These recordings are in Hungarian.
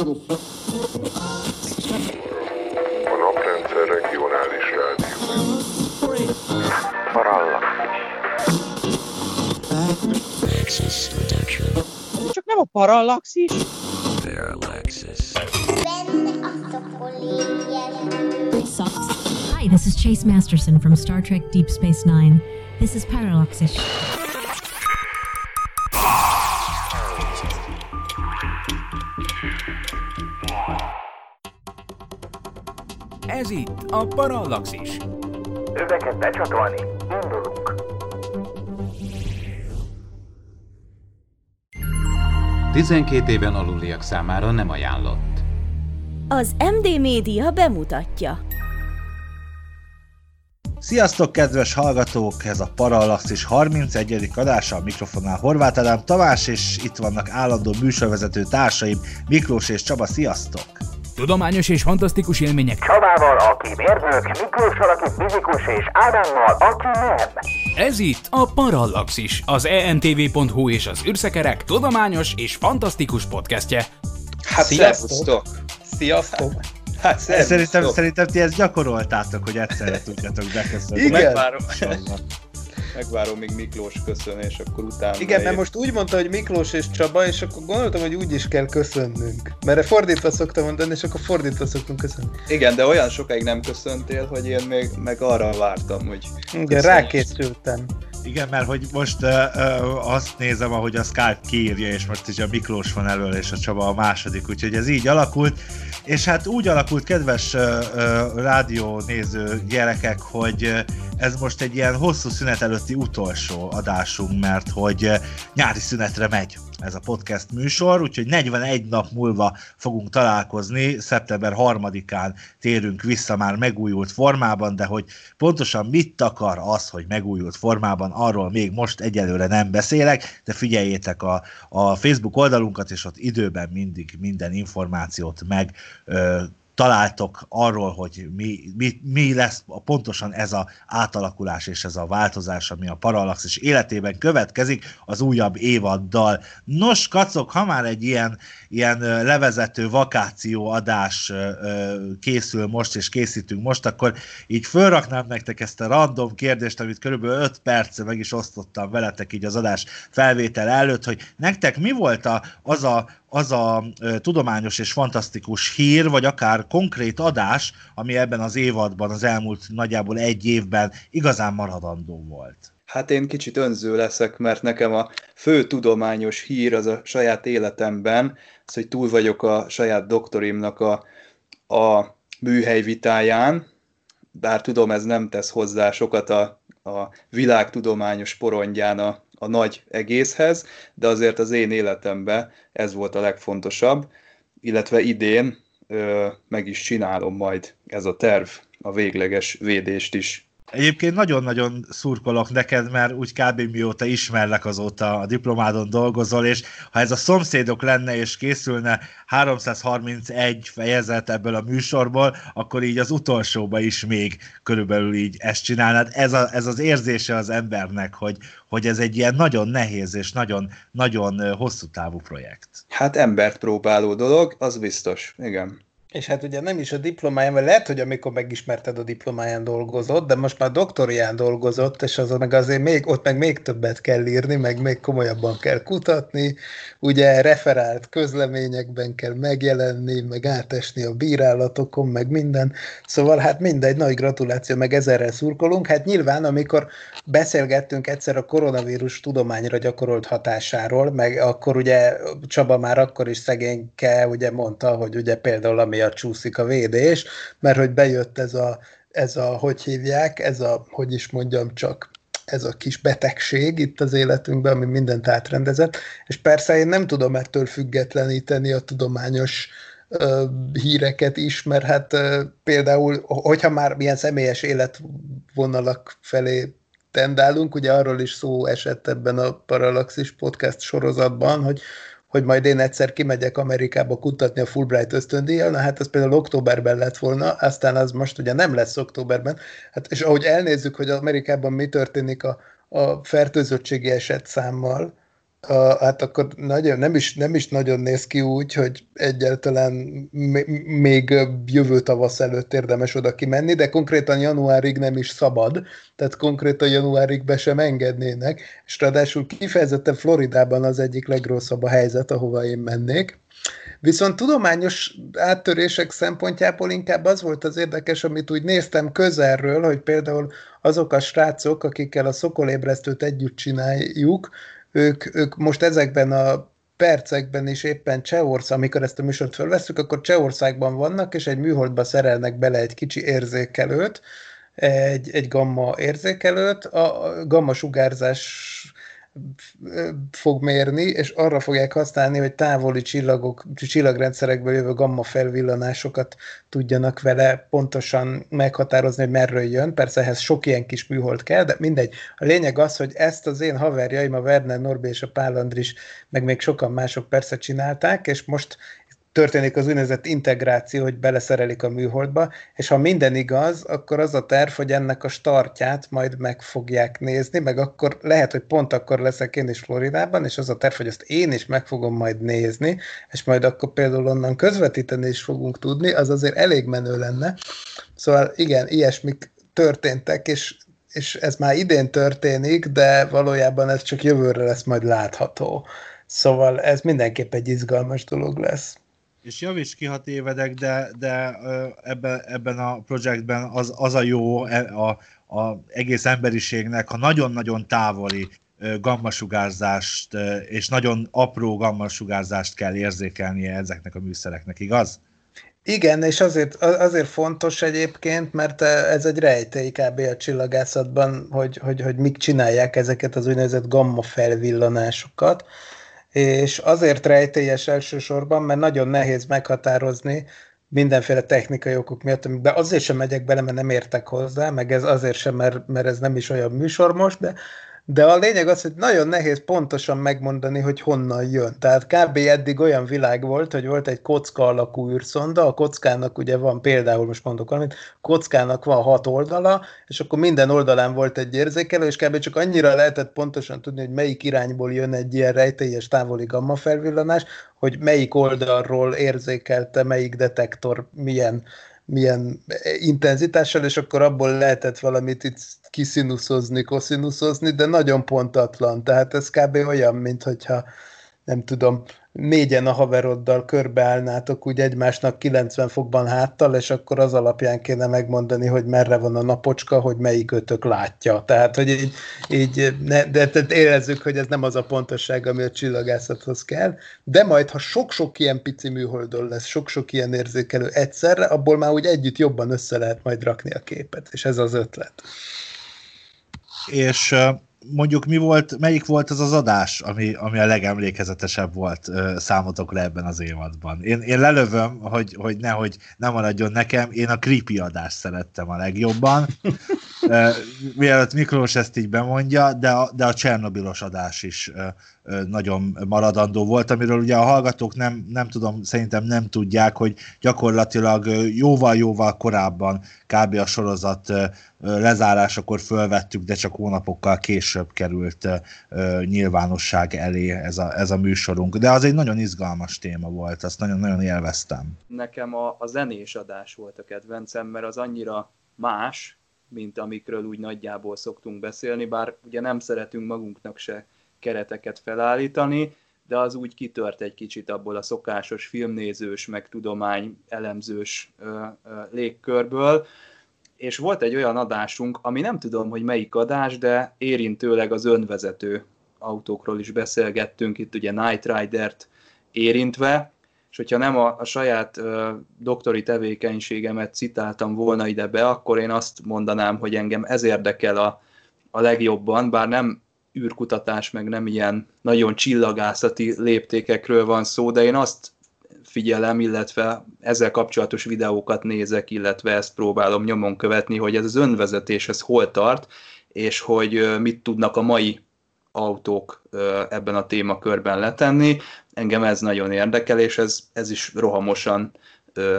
A naprendszer regionális rádió. Csak nem a parallaxis. Benne a. Hi, this is Chase Masterson from Star Trek Deep Space Nine. This is Parallaxish. A Parallaxis. Öveket becsatolni, indulunk. Tizenkét éven aluliak számára nem ajánlott. Az MD Média bemutatja. Sziasztok, kedves hallgatók! Ez a Parallaxis 31. adása, a mikrofonnál Horváth Ádám Tamás, és itt vannak állandó műsorvezető társaim Miklós és Csaba, sziasztok! Tudományos és fantasztikus élmények. Csabával, aki mérnök, Miklóssal, aki fizikus, és Ádámmal, aki nem. Ez itt a Parallaxis, az entv.hu és az űrszekerek tudományos és fantasztikus podcastje. Hát Sziasztok! Sziasztok! Hát Szerintem, szerintem ti ezt gyakoroltátok, hogy egyszerre tudjatok beköszönni. Igen. Megvárom, megvárom, míg Miklós köszön, és akkor utána... Igen, mert most úgy mondta, hogy Miklós és Csaba, és akkor gondoltam, hogy úgy is kell köszönnünk. Mert fordítva szoktam mondani, és akkor fordítva szoktunk köszönni. Igen, de olyan sokáig nem köszöntél, hogy én még meg arra vártam, hogy... Igen, köszönj. rákészültem. Igen, mert hogy most uh, azt nézem, ahogy a Skype kiírja, és most is a Miklós van elől, és a Csaba a második, úgyhogy ez így alakult. És hát úgy alakult, kedves uh, uh, gyerekek, hogy ez most egy ilyen hosszú szünet előtti utolsó adásunk, mert hogy nyári szünetre megy ez a podcast műsor, úgyhogy 41 nap múlva fogunk találkozni, szeptember 3-án térünk vissza már megújult formában, de hogy pontosan mit akar az, hogy megújult formában, arról még most egyelőre nem beszélek, de figyeljétek a, a Facebook oldalunkat, és ott időben mindig minden információt meg ö, találtok arról, hogy mi, mi, mi lesz pontosan ez a átalakulás és ez a változás, ami a Parallaxis életében következik az újabb évaddal. Nos, kacok, ha már egy ilyen, ilyen levezető vakáció adás készül most, és készítünk most, akkor így fölraknám nektek ezt a random kérdést, amit körülbelül 5 perce meg is osztottam veletek így az adás felvétel előtt, hogy nektek mi volt a, az a az a tudományos és fantasztikus hír, vagy akár konkrét adás, ami ebben az évadban, az elmúlt nagyjából egy évben igazán maradandó volt. Hát én kicsit önző leszek, mert nekem a fő tudományos hír az a saját életemben, az, hogy túl vagyok a saját doktorimnak a, a műhely vitáján, bár tudom, ez nem tesz hozzá sokat a, a világ tudományos porondján a, a nagy egészhez, de azért az én életemben ez volt a legfontosabb, illetve idén ö, meg is csinálom majd ez a terv, a végleges védést is. Egyébként nagyon-nagyon szurkolok neked, mert úgy kb. mióta ismerlek azóta a diplomádon dolgozol, és ha ez a szomszédok lenne és készülne 331 fejezet ebből a műsorból, akkor így az utolsóba is még körülbelül így ezt csinálnád. Ez, a, ez az érzése az embernek, hogy, hogy ez egy ilyen nagyon nehéz és nagyon, nagyon hosszú távú projekt. Hát embert próbáló dolog, az biztos, igen. És hát ugye nem is a diplomáján, vagy lehet, hogy amikor megismerted a diplomáján dolgozott, de most már doktorián dolgozott, és az meg azért még, ott meg még többet kell írni, meg még komolyabban kell kutatni, ugye referált közleményekben kell megjelenni, meg átesni a bírálatokon, meg minden. Szóval hát mindegy, nagy gratuláció, meg ezerrel szurkolunk. Hát nyilván, amikor beszélgettünk egyszer a koronavírus tudományra gyakorolt hatásáról, meg akkor ugye Csaba már akkor is szegényke ugye mondta, hogy ugye például amiatt csúszik a védés, mert hogy bejött ez a, ez a hogy hívják, ez a, hogy is mondjam csak, ez a kis betegség itt az életünkben, ami mindent átrendezett, és persze én nem tudom ettől függetleníteni a tudományos ö, híreket is, mert hát ö, például, hogyha már ilyen személyes életvonalak felé tendálunk, ugye arról is szó esett ebben a Parallaxis podcast sorozatban, hogy hogy majd én egyszer kimegyek Amerikába kutatni a Fulbright ösztöndíjjal, na hát ez például októberben lett volna, aztán az most ugye nem lesz októberben, hát és ahogy elnézzük, hogy Amerikában mi történik a, a fertőzöttségi eset számmal, a, hát akkor nagyon, nem, is, nem is nagyon néz ki úgy, hogy egyáltalán még jövő tavasz előtt érdemes oda kimenni, de konkrétan januárig nem is szabad, tehát konkrétan januárig be sem engednének, és ráadásul kifejezetten Floridában az egyik legrosszabb a helyzet, ahova én mennék. Viszont tudományos áttörések szempontjából inkább az volt az érdekes, amit úgy néztem közelről, hogy például azok a srácok, akikkel a szokolébresztőt együtt csináljuk, ők, ők most ezekben a percekben is éppen Csehország, amikor ezt a műsort felveszünk, akkor Csehországban vannak, és egy műholdba szerelnek bele egy kicsi érzékelőt, egy, egy gamma érzékelőt, a gamma sugárzás fog mérni, és arra fogják használni, hogy távoli csillagok, csillagrendszerekből jövő gamma felvillanásokat tudjanak vele pontosan meghatározni, hogy merről jön. Persze ehhez sok ilyen kis műhold kell, de mindegy. A lényeg az, hogy ezt az én haverjaim, a Werner Norbi és a Pál Andris, meg még sokan mások persze csinálták, és most történik az úgynevezett integráció, hogy beleszerelik a műholdba, és ha minden igaz, akkor az a terv, hogy ennek a startját majd meg fogják nézni, meg akkor lehet, hogy pont akkor leszek én is Floridában, és az a terv, hogy azt én is meg fogom majd nézni, és majd akkor például onnan közvetíteni is fogunk tudni, az azért elég menő lenne. Szóval igen, ilyesmik történtek, és és ez már idén történik, de valójában ez csak jövőre lesz majd látható. Szóval ez mindenképp egy izgalmas dolog lesz és javíts ki, ha tévedek, de, de ebben, ebben a projektben az, az a jó e, a, a egész emberiségnek, ha nagyon-nagyon távoli gammasugárzást és nagyon apró gammasugárzást kell érzékelnie ezeknek a műszereknek, igaz? Igen, és azért, azért fontos egyébként, mert ez egy rejtély kb. a csillagászatban, hogy, hogy, hogy mik csinálják ezeket az úgynevezett gamma felvillanásokat és azért rejtélyes elsősorban, mert nagyon nehéz meghatározni mindenféle technikai okok miatt, amikben azért sem megyek bele, mert nem értek hozzá, meg ez azért sem, mert, mert ez nem is olyan műsor most, de de a lényeg az, hogy nagyon nehéz pontosan megmondani, hogy honnan jön. Tehát kb. eddig olyan világ volt, hogy volt egy kocka alakú űrszonda, a kockának ugye van például, most mondok valamit, kockának van hat oldala, és akkor minden oldalán volt egy érzékelő, és kb. csak annyira lehetett pontosan tudni, hogy melyik irányból jön egy ilyen rejtélyes távoli gamma felvillanás, hogy melyik oldalról érzékelte, melyik detektor milyen milyen intenzitással, és akkor abból lehetett valamit itt kiszínuszozni, koszínuszozni, de nagyon pontatlan. Tehát ez kb. olyan, mint hogyha nem tudom, négyen a haveroddal körbeállnátok úgy egymásnak 90 fokban háttal, és akkor az alapján kéne megmondani, hogy merre van a napocska, hogy melyik ötök látja. Tehát, hogy így, így ne, de tehát érezzük, hogy ez nem az a pontosság, ami a csillagászathoz kell, de majd, ha sok-sok ilyen pici műholdon lesz, sok-sok ilyen érzékelő egyszerre, abból már úgy együtt jobban össze lehet majd rakni a képet, és ez az ötlet. És mondjuk mi volt, melyik volt az az adás, ami, ami a legemlékezetesebb volt uh, számotokra ebben az évadban? Én, én lelövöm, hogy, hogy nehogy nem maradjon nekem, én a creepy adást szerettem a legjobban. Uh, mielőtt Miklós ezt így bemondja, de a, de a Csernobilos adás is nagyon maradandó volt, amiről ugye a hallgatók nem, nem tudom, szerintem nem tudják, hogy gyakorlatilag jóval-jóval korábban kb. a sorozat lezárásakor fölvettük, de csak hónapokkal később került nyilvánosság elé ez a, ez a műsorunk. De az egy nagyon izgalmas téma volt, azt nagyon-nagyon élveztem. Nekem a, a zenés adás volt a kedvencem, mert az annyira más, mint amikről úgy nagyjából szoktunk beszélni, bár ugye nem szeretünk magunknak se kereteket felállítani, de az úgy kitört egy kicsit abból a szokásos filmnézős, meg tudomány elemzős ö, légkörből, és volt egy olyan adásunk, ami nem tudom, hogy melyik adás, de érintőleg az önvezető autókról is beszélgettünk, itt ugye Night Rider-t érintve, és hogyha nem a, a saját ö, doktori tevékenységemet citáltam volna ide be, akkor én azt mondanám, hogy engem ez érdekel a, a legjobban, bár nem űrkutatás, meg nem ilyen nagyon csillagászati léptékekről van szó, de én azt figyelem, illetve ezzel kapcsolatos videókat nézek, illetve ezt próbálom nyomon követni, hogy ez az önvezetés ez hol tart, és hogy mit tudnak a mai autók ebben a témakörben letenni. Engem ez nagyon érdekel, és ez, ez is rohamosan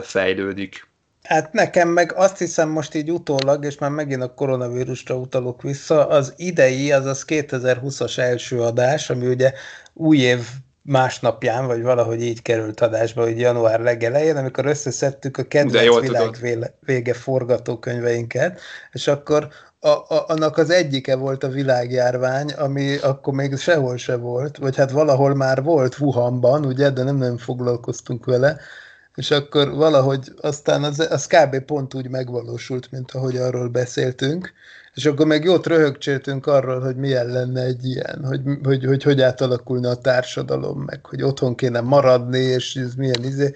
fejlődik. Hát nekem meg azt hiszem most így utólag, és már megint a koronavírusra utalok vissza, az idei, azaz 2020-as első adás, ami ugye új év másnapján, vagy valahogy így került adásba, hogy január legelején, amikor összeszedtük a kedvenc világ vége forgatókönyveinket, és akkor a, a, annak az egyike volt a világjárvány, ami akkor még sehol se volt, vagy hát valahol már volt Wuhanban, ugye, de nem nagyon foglalkoztunk vele, és akkor valahogy aztán az, az kb. pont úgy megvalósult, mint ahogy arról beszéltünk, és akkor meg jót röhögcséltünk arról, hogy milyen lenne egy ilyen, hogy hogy, hogy, hogy átalakulna a társadalom, meg hogy otthon kéne maradni, és ez milyen, izé,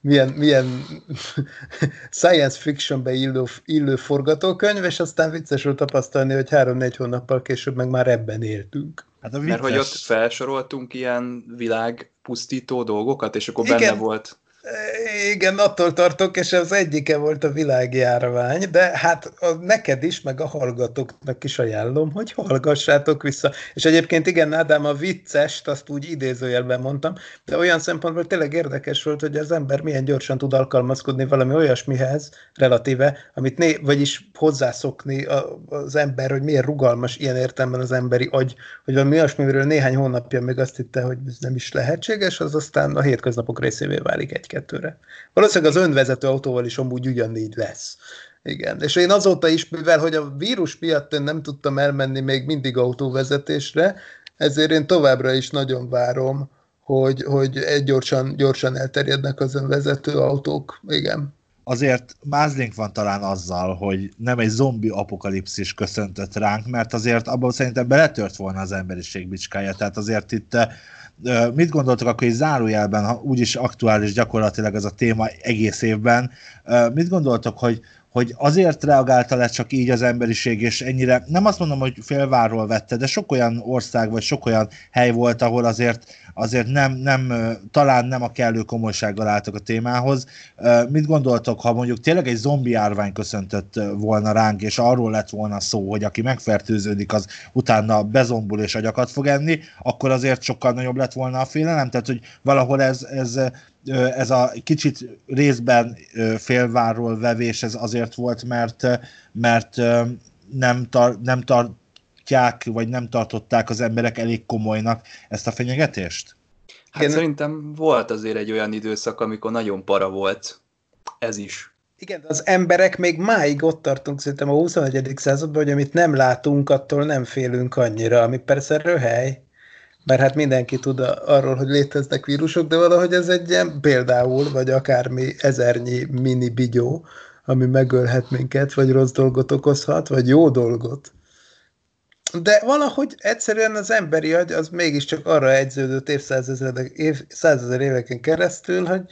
milyen, milyen science fictionbe illő, illő forgatókönyv, és aztán vicces volt tapasztalni, hogy három-négy hónappal később meg már ebben éltünk. Hát a Mert hogy ott felsoroltunk ilyen világpusztító dolgokat, és akkor Igen. benne volt igen, attól tartok, és az egyike volt a világjárvány, de hát a, neked is, meg a hallgatóknak is ajánlom, hogy hallgassátok vissza. És egyébként igen, Ádám, a viccest, azt úgy idézőjelben mondtam, de olyan szempontból tényleg érdekes volt, hogy az ember milyen gyorsan tud alkalmazkodni valami olyasmihez, relatíve, amit né, vagyis hozzászokni az ember, hogy milyen rugalmas ilyen értelemben az emberi agy, hogy valami olyasmiről néhány hónapja még azt hitte, hogy ez nem is lehetséges, az aztán a hétköznapok részévé válik egy kettőre. Valószínűleg az önvezető autóval is amúgy ugyanígy lesz. Igen, és én azóta is, mivel hogy a vírus miatt én nem tudtam elmenni még mindig autóvezetésre, ezért én továbbra is nagyon várom, hogy, hogy egy gyorsan, gyorsan elterjednek az önvezető autók. Igen. Azért mázlink van talán azzal, hogy nem egy zombi apokalipszis köszöntött ránk, mert azért abban szerintem beletört volna az emberiség bicskája. Tehát azért itt mit gondoltok akkor egy zárójelben, ha úgyis aktuális gyakorlatilag ez a téma egész évben, mit gondoltok, hogy, hogy azért reagálta le csak így az emberiség, és ennyire, nem azt mondom, hogy félvárról vette, de sok olyan ország, vagy sok olyan hely volt, ahol azért azért nem, nem, talán nem a kellő komolysággal álltak a témához. Mit gondoltok, ha mondjuk tényleg egy zombi árvány köszöntött volna ránk, és arról lett volna szó, hogy aki megfertőződik, az utána bezombul és agyakat fog enni, akkor azért sokkal nagyobb lett volna a félelem, tehát hogy valahol ez, ez ez a kicsit részben félvárról vevés, ez azért volt, mert, mert nem, tar, nem tar, tartják, vagy nem tartották az emberek elég komolynak ezt a fenyegetést? Hát Igen. szerintem volt azért egy olyan időszak, amikor nagyon para volt. Ez is. Igen, az emberek még máig ott tartunk szerintem a 21. században, hogy amit nem látunk, attól nem félünk annyira, ami persze röhely, mert hát mindenki tud arról, hogy léteznek vírusok, de valahogy ez egy ilyen például, vagy akármi ezernyi mini bigyó, ami megölhet minket, vagy rossz dolgot okozhat, vagy jó dolgot de valahogy egyszerűen az emberi agy az mégiscsak arra egyződött évszázezer év, éveken keresztül, hogy,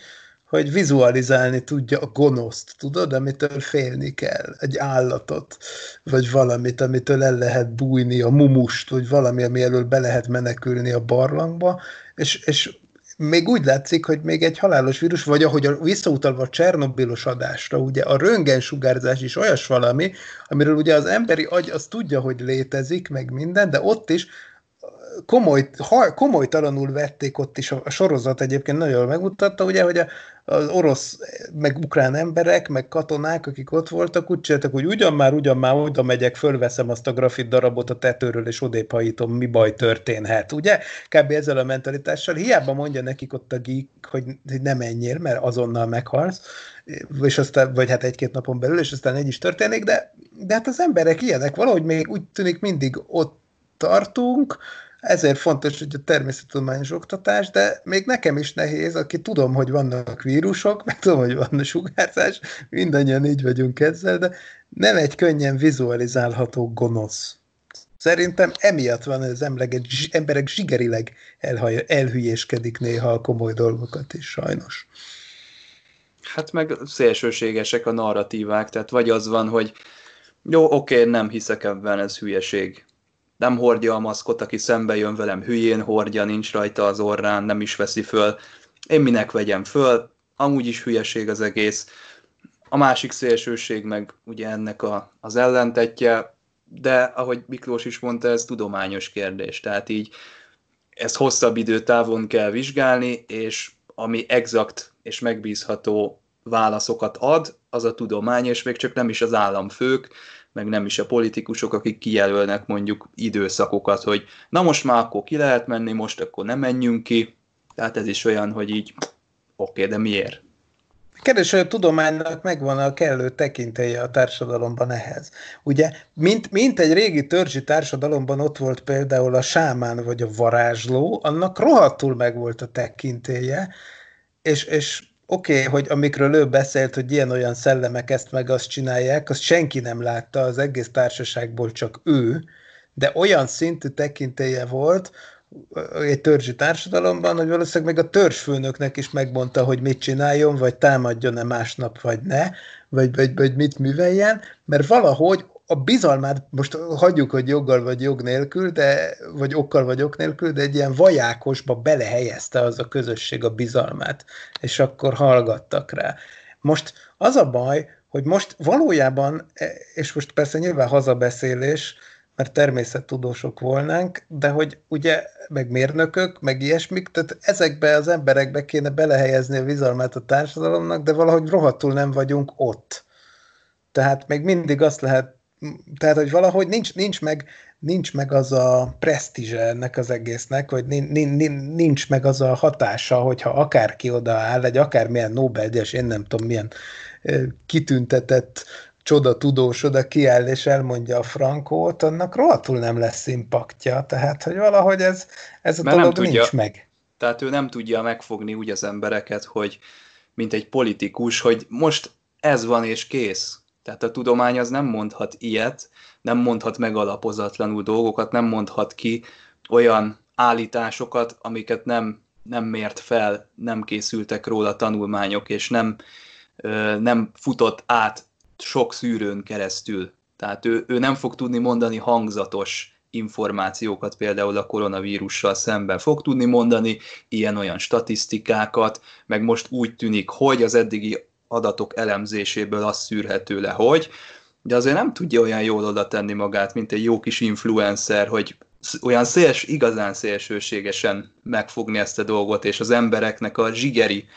hogy vizualizálni tudja a gonoszt, tudod, amitől félni kell, egy állatot, vagy valamit, amitől el lehet bújni, a mumust, vagy valami, ami elől be lehet menekülni a barlangba, és, és még úgy látszik, hogy még egy halálos vírus, vagy ahogy a, visszautalva a Csernobilos adásra, ugye a röntgensugárzás is olyas valami, amiről ugye az emberi agy az tudja, hogy létezik, meg minden, de ott is komoly, ha, komolytalanul vették ott is, a, a sorozat egyébként nagyon megmutatta, ugye, hogy a, az orosz, meg ukrán emberek, meg katonák, akik ott voltak, úgy csináltak, hogy ugyan már, ugyan már oda megyek, fölveszem azt a grafit darabot a tetőről, és odébb mi baj történhet, ugye? Kb. ezzel a mentalitással. Hiába mondja nekik ott a geek, hogy nem menjél, mert azonnal meghalsz, és aztán, vagy hát egy-két napon belül, és aztán egy is történik, de, de hát az emberek ilyenek, valahogy még úgy tűnik mindig ott tartunk, ezért fontos, hogy a természettudományos oktatás, de még nekem is nehéz, aki tudom, hogy vannak vírusok, meg tudom, hogy van a sugárzás, mindannyian így vagyunk ezzel, de nem egy könnyen vizualizálható gonosz. Szerintem emiatt van, hogy az emberek, emberek zsigerileg elhaj, elhülyéskedik néha a komoly dolgokat is, sajnos. Hát meg szélsőségesek a narratívák, tehát vagy az van, hogy jó, oké, nem hiszek ebben, ez hülyeség nem hordja a maszkot, aki szembe jön velem, hülyén hordja, nincs rajta az orrán, nem is veszi föl. Én minek vegyem föl, amúgy is hülyeség az egész. A másik szélsőség meg ugye ennek a, az ellentetje, de ahogy Miklós is mondta, ez tudományos kérdés, tehát így ezt hosszabb időtávon kell vizsgálni, és ami exakt és megbízható válaszokat ad, az a tudomány, és még csak nem is az államfők, meg nem is a politikusok, akik kijelölnek mondjuk időszakokat, hogy na most már akkor ki lehet menni, most akkor nem menjünk ki. Tehát ez is olyan, hogy így oké, okay, de miért? Hogy a tudománynak megvan a kellő tekintélye a társadalomban ehhez. Ugye, mint, mint egy régi törzsi társadalomban ott volt például a sámán vagy a varázsló, annak rohadtul megvolt a tekintélye, és, és oké, okay, hogy amikről ő beszélt, hogy ilyen-olyan szellemek ezt meg azt csinálják, azt senki nem látta, az egész társaságból csak ő, de olyan szintű tekintélye volt, egy törzsi társadalomban, hogy valószínűleg meg a törzsfőnöknek is megmondta, hogy mit csináljon, vagy támadjon-e másnap, vagy ne, vagy, vagy, vagy mit műveljen, mert valahogy a bizalmát, most hagyjuk, hogy joggal vagy jog nélkül, de, vagy okkal vagy ok nélkül, de egy ilyen vajákosba belehelyezte az a közösség a bizalmát, és akkor hallgattak rá. Most az a baj, hogy most valójában, és most persze nyilván hazabeszélés, mert természettudósok volnánk, de hogy ugye, meg mérnökök, meg ilyesmik, tehát ezekbe az emberekbe kéne belehelyezni a bizalmát a társadalomnak, de valahogy rohadtul nem vagyunk ott. Tehát még mindig azt lehet, tehát hogy valahogy nincs, nincs, meg, nincs meg az a presztízse ennek az egésznek, hogy nincs meg az a hatása, hogyha akárki odaáll, egy akármilyen Nobel-díjas, én nem tudom milyen kitüntetett csoda tudós oda kiáll és elmondja a frankót, annak rohadtul nem lesz impaktja. Tehát, hogy valahogy ez, ez a Mert dolog nem tudja, nincs meg. Tehát ő nem tudja megfogni úgy az embereket, hogy mint egy politikus, hogy most ez van és kész. Tehát a tudomány az nem mondhat ilyet, nem mondhat megalapozatlanul dolgokat, nem mondhat ki olyan állításokat, amiket nem, nem mért fel, nem készültek róla tanulmányok, és nem, nem futott át sok szűrőn keresztül. Tehát ő, ő nem fog tudni mondani hangzatos információkat például a koronavírussal szemben. Fog tudni mondani ilyen-olyan statisztikákat, meg most úgy tűnik, hogy az eddigi adatok elemzéséből az szűrhető le, hogy, de azért nem tudja olyan jól oda tenni magát, mint egy jó kis influencer, hogy olyan széls, igazán szélsőségesen megfogni ezt a dolgot, és az embereknek a zsigeri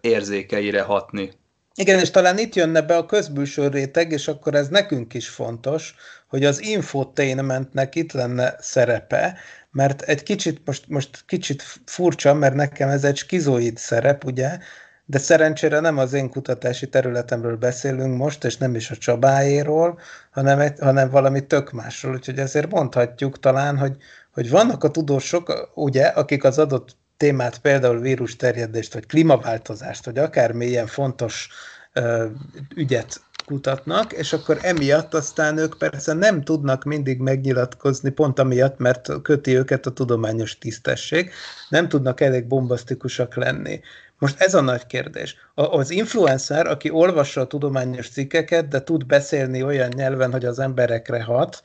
érzékeire hatni. Igen, és talán itt jönne be a közbülső réteg, és akkor ez nekünk is fontos, hogy az infotainmentnek itt lenne szerepe, mert egy kicsit, most, most kicsit furcsa, mert nekem ez egy skizoid szerep, ugye, de szerencsére nem az én kutatási területemről beszélünk most, és nem is a Csabáéról, hanem, egy, hanem valami tök másról. Úgyhogy ezért mondhatjuk talán, hogy, hogy vannak a tudósok, ugye, akik az adott témát, például vírus terjedést, vagy klímaváltozást, vagy akármilyen fontos ö, ügyet kutatnak, és akkor emiatt aztán ők persze nem tudnak mindig megnyilatkozni, pont amiatt, mert köti őket a tudományos tisztesség, nem tudnak elég bombasztikusak lenni. Most ez a nagy kérdés. Az influencer, aki olvassa a tudományos cikkeket, de tud beszélni olyan nyelven, hogy az emberekre hat,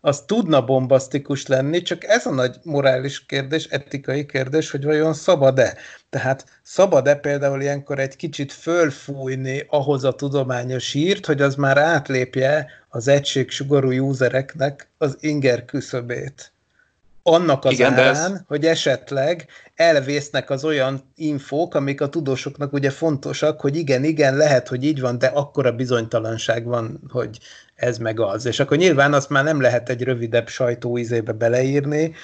az tudna bombasztikus lenni, csak ez a nagy morális kérdés, etikai kérdés, hogy vajon szabad-e. Tehát szabad-e például ilyenkor egy kicsit fölfújni ahhoz a tudományos hírt, hogy az már átlépje az egységsugarú usereknek az inger küszöbét annak az Igen, árán, ez... hogy esetleg elvésznek az olyan infók, amik a tudósoknak ugye fontosak, hogy igen, igen, lehet, hogy így van, de akkora bizonytalanság van, hogy ez meg az. És akkor nyilván azt már nem lehet egy rövidebb sajtóizébe beleírni,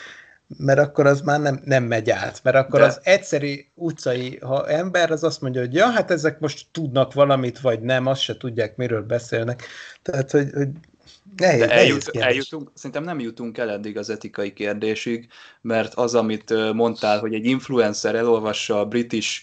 mert akkor az már nem, nem megy át. Mert akkor De... az egyszeri utcai ha ember az azt mondja, hogy ja, hát ezek most tudnak valamit, vagy nem, azt se tudják, miről beszélnek. Tehát, hogy, hogy nehéz, De eljut, nehéz eljutunk, szerintem nem jutunk el eddig az etikai kérdésig, mert az, amit mondtál, hogy egy influencer elolvassa a British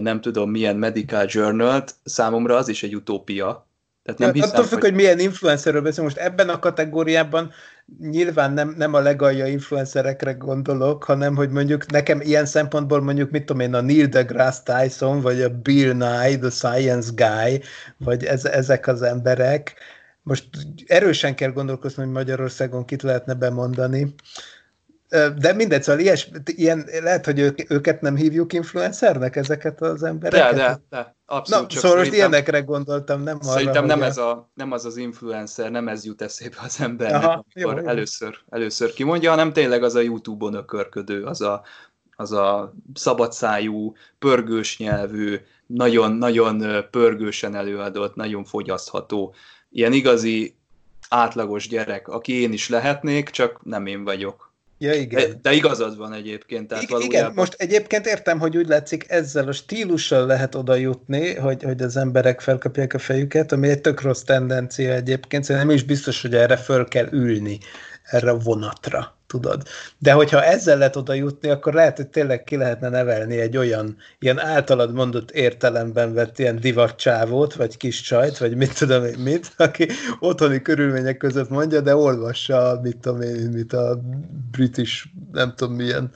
nem tudom milyen medical journal-t, számomra az is egy utópia, tehát nem hiszem, attól függ, hogy... hogy milyen influencerről beszélünk. Most ebben a kategóriában nyilván nem, nem a legalja influencerekre gondolok, hanem hogy mondjuk nekem ilyen szempontból mondjuk, mit tudom én, a Neil deGrasse Tyson, vagy a Bill Nye, the Science Guy, vagy ez, ezek az emberek. Most erősen kell gondolkozni, hogy Magyarországon kit lehetne bemondani. De mindegy, szóval ilyes, ilyen, lehet, hogy ők, őket nem hívjuk influencernek, ezeket az embereket? De, de, de abszolút. Na, csak szóval most ilyenekre gondoltam, nem arra, Szerintem nem, ez a, nem az az influencer, nem ez jut eszébe az embernek, Aha, amikor jó, jó. Először, először kimondja, hanem tényleg az a YouTube-on ökörködő, az a, az a szabadszájú, pörgős nyelvű, nagyon-nagyon pörgősen előadott, nagyon fogyasztható, ilyen igazi átlagos gyerek, aki én is lehetnék, csak nem én vagyok. Ja, igen. De, de igazad van egyébként. Tehát igen, valójában... igen, most egyébként értem, hogy úgy látszik, ezzel a stílussal lehet oda jutni, hogy, hogy az emberek felkapják a fejüket, ami egy tök rossz tendencia egyébként, szóval nem is biztos, hogy erre föl kell ülni, erre a vonatra tudod. De hogyha ezzel lehet oda jutni, akkor lehet, hogy tényleg ki lehetne nevelni egy olyan, ilyen általad mondott értelemben vett ilyen divatcsávót, vagy kis csajt, vagy mit tudom én mit, aki otthoni körülmények között mondja, de olvassa, mit tudom én, mit a British, nem tudom milyen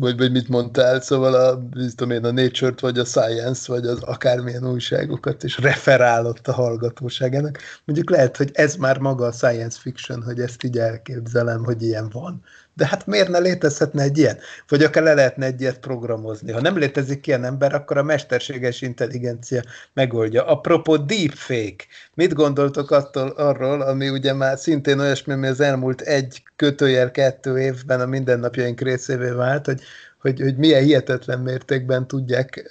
vagy, vagy mit mondtál, szóval a, tudom én, a Nature-t, vagy a Science, vagy az akármilyen újságokat, és referálott a hallgatóságának. Mondjuk lehet, hogy ez már maga a science fiction, hogy ezt így elképzelem, hogy ilyen van. De hát miért ne létezhetne egy ilyen? Vagy akár le lehetne egy ilyet programozni. Ha nem létezik ilyen ember, akkor a mesterséges intelligencia megoldja. Apropó deepfake, mit gondoltok attól, arról, ami ugye már szintén olyasmi, ami az elmúlt egy kötőjel kettő évben a mindennapjaink részévé vált, hogy hogy, hogy milyen hihetetlen mértékben tudják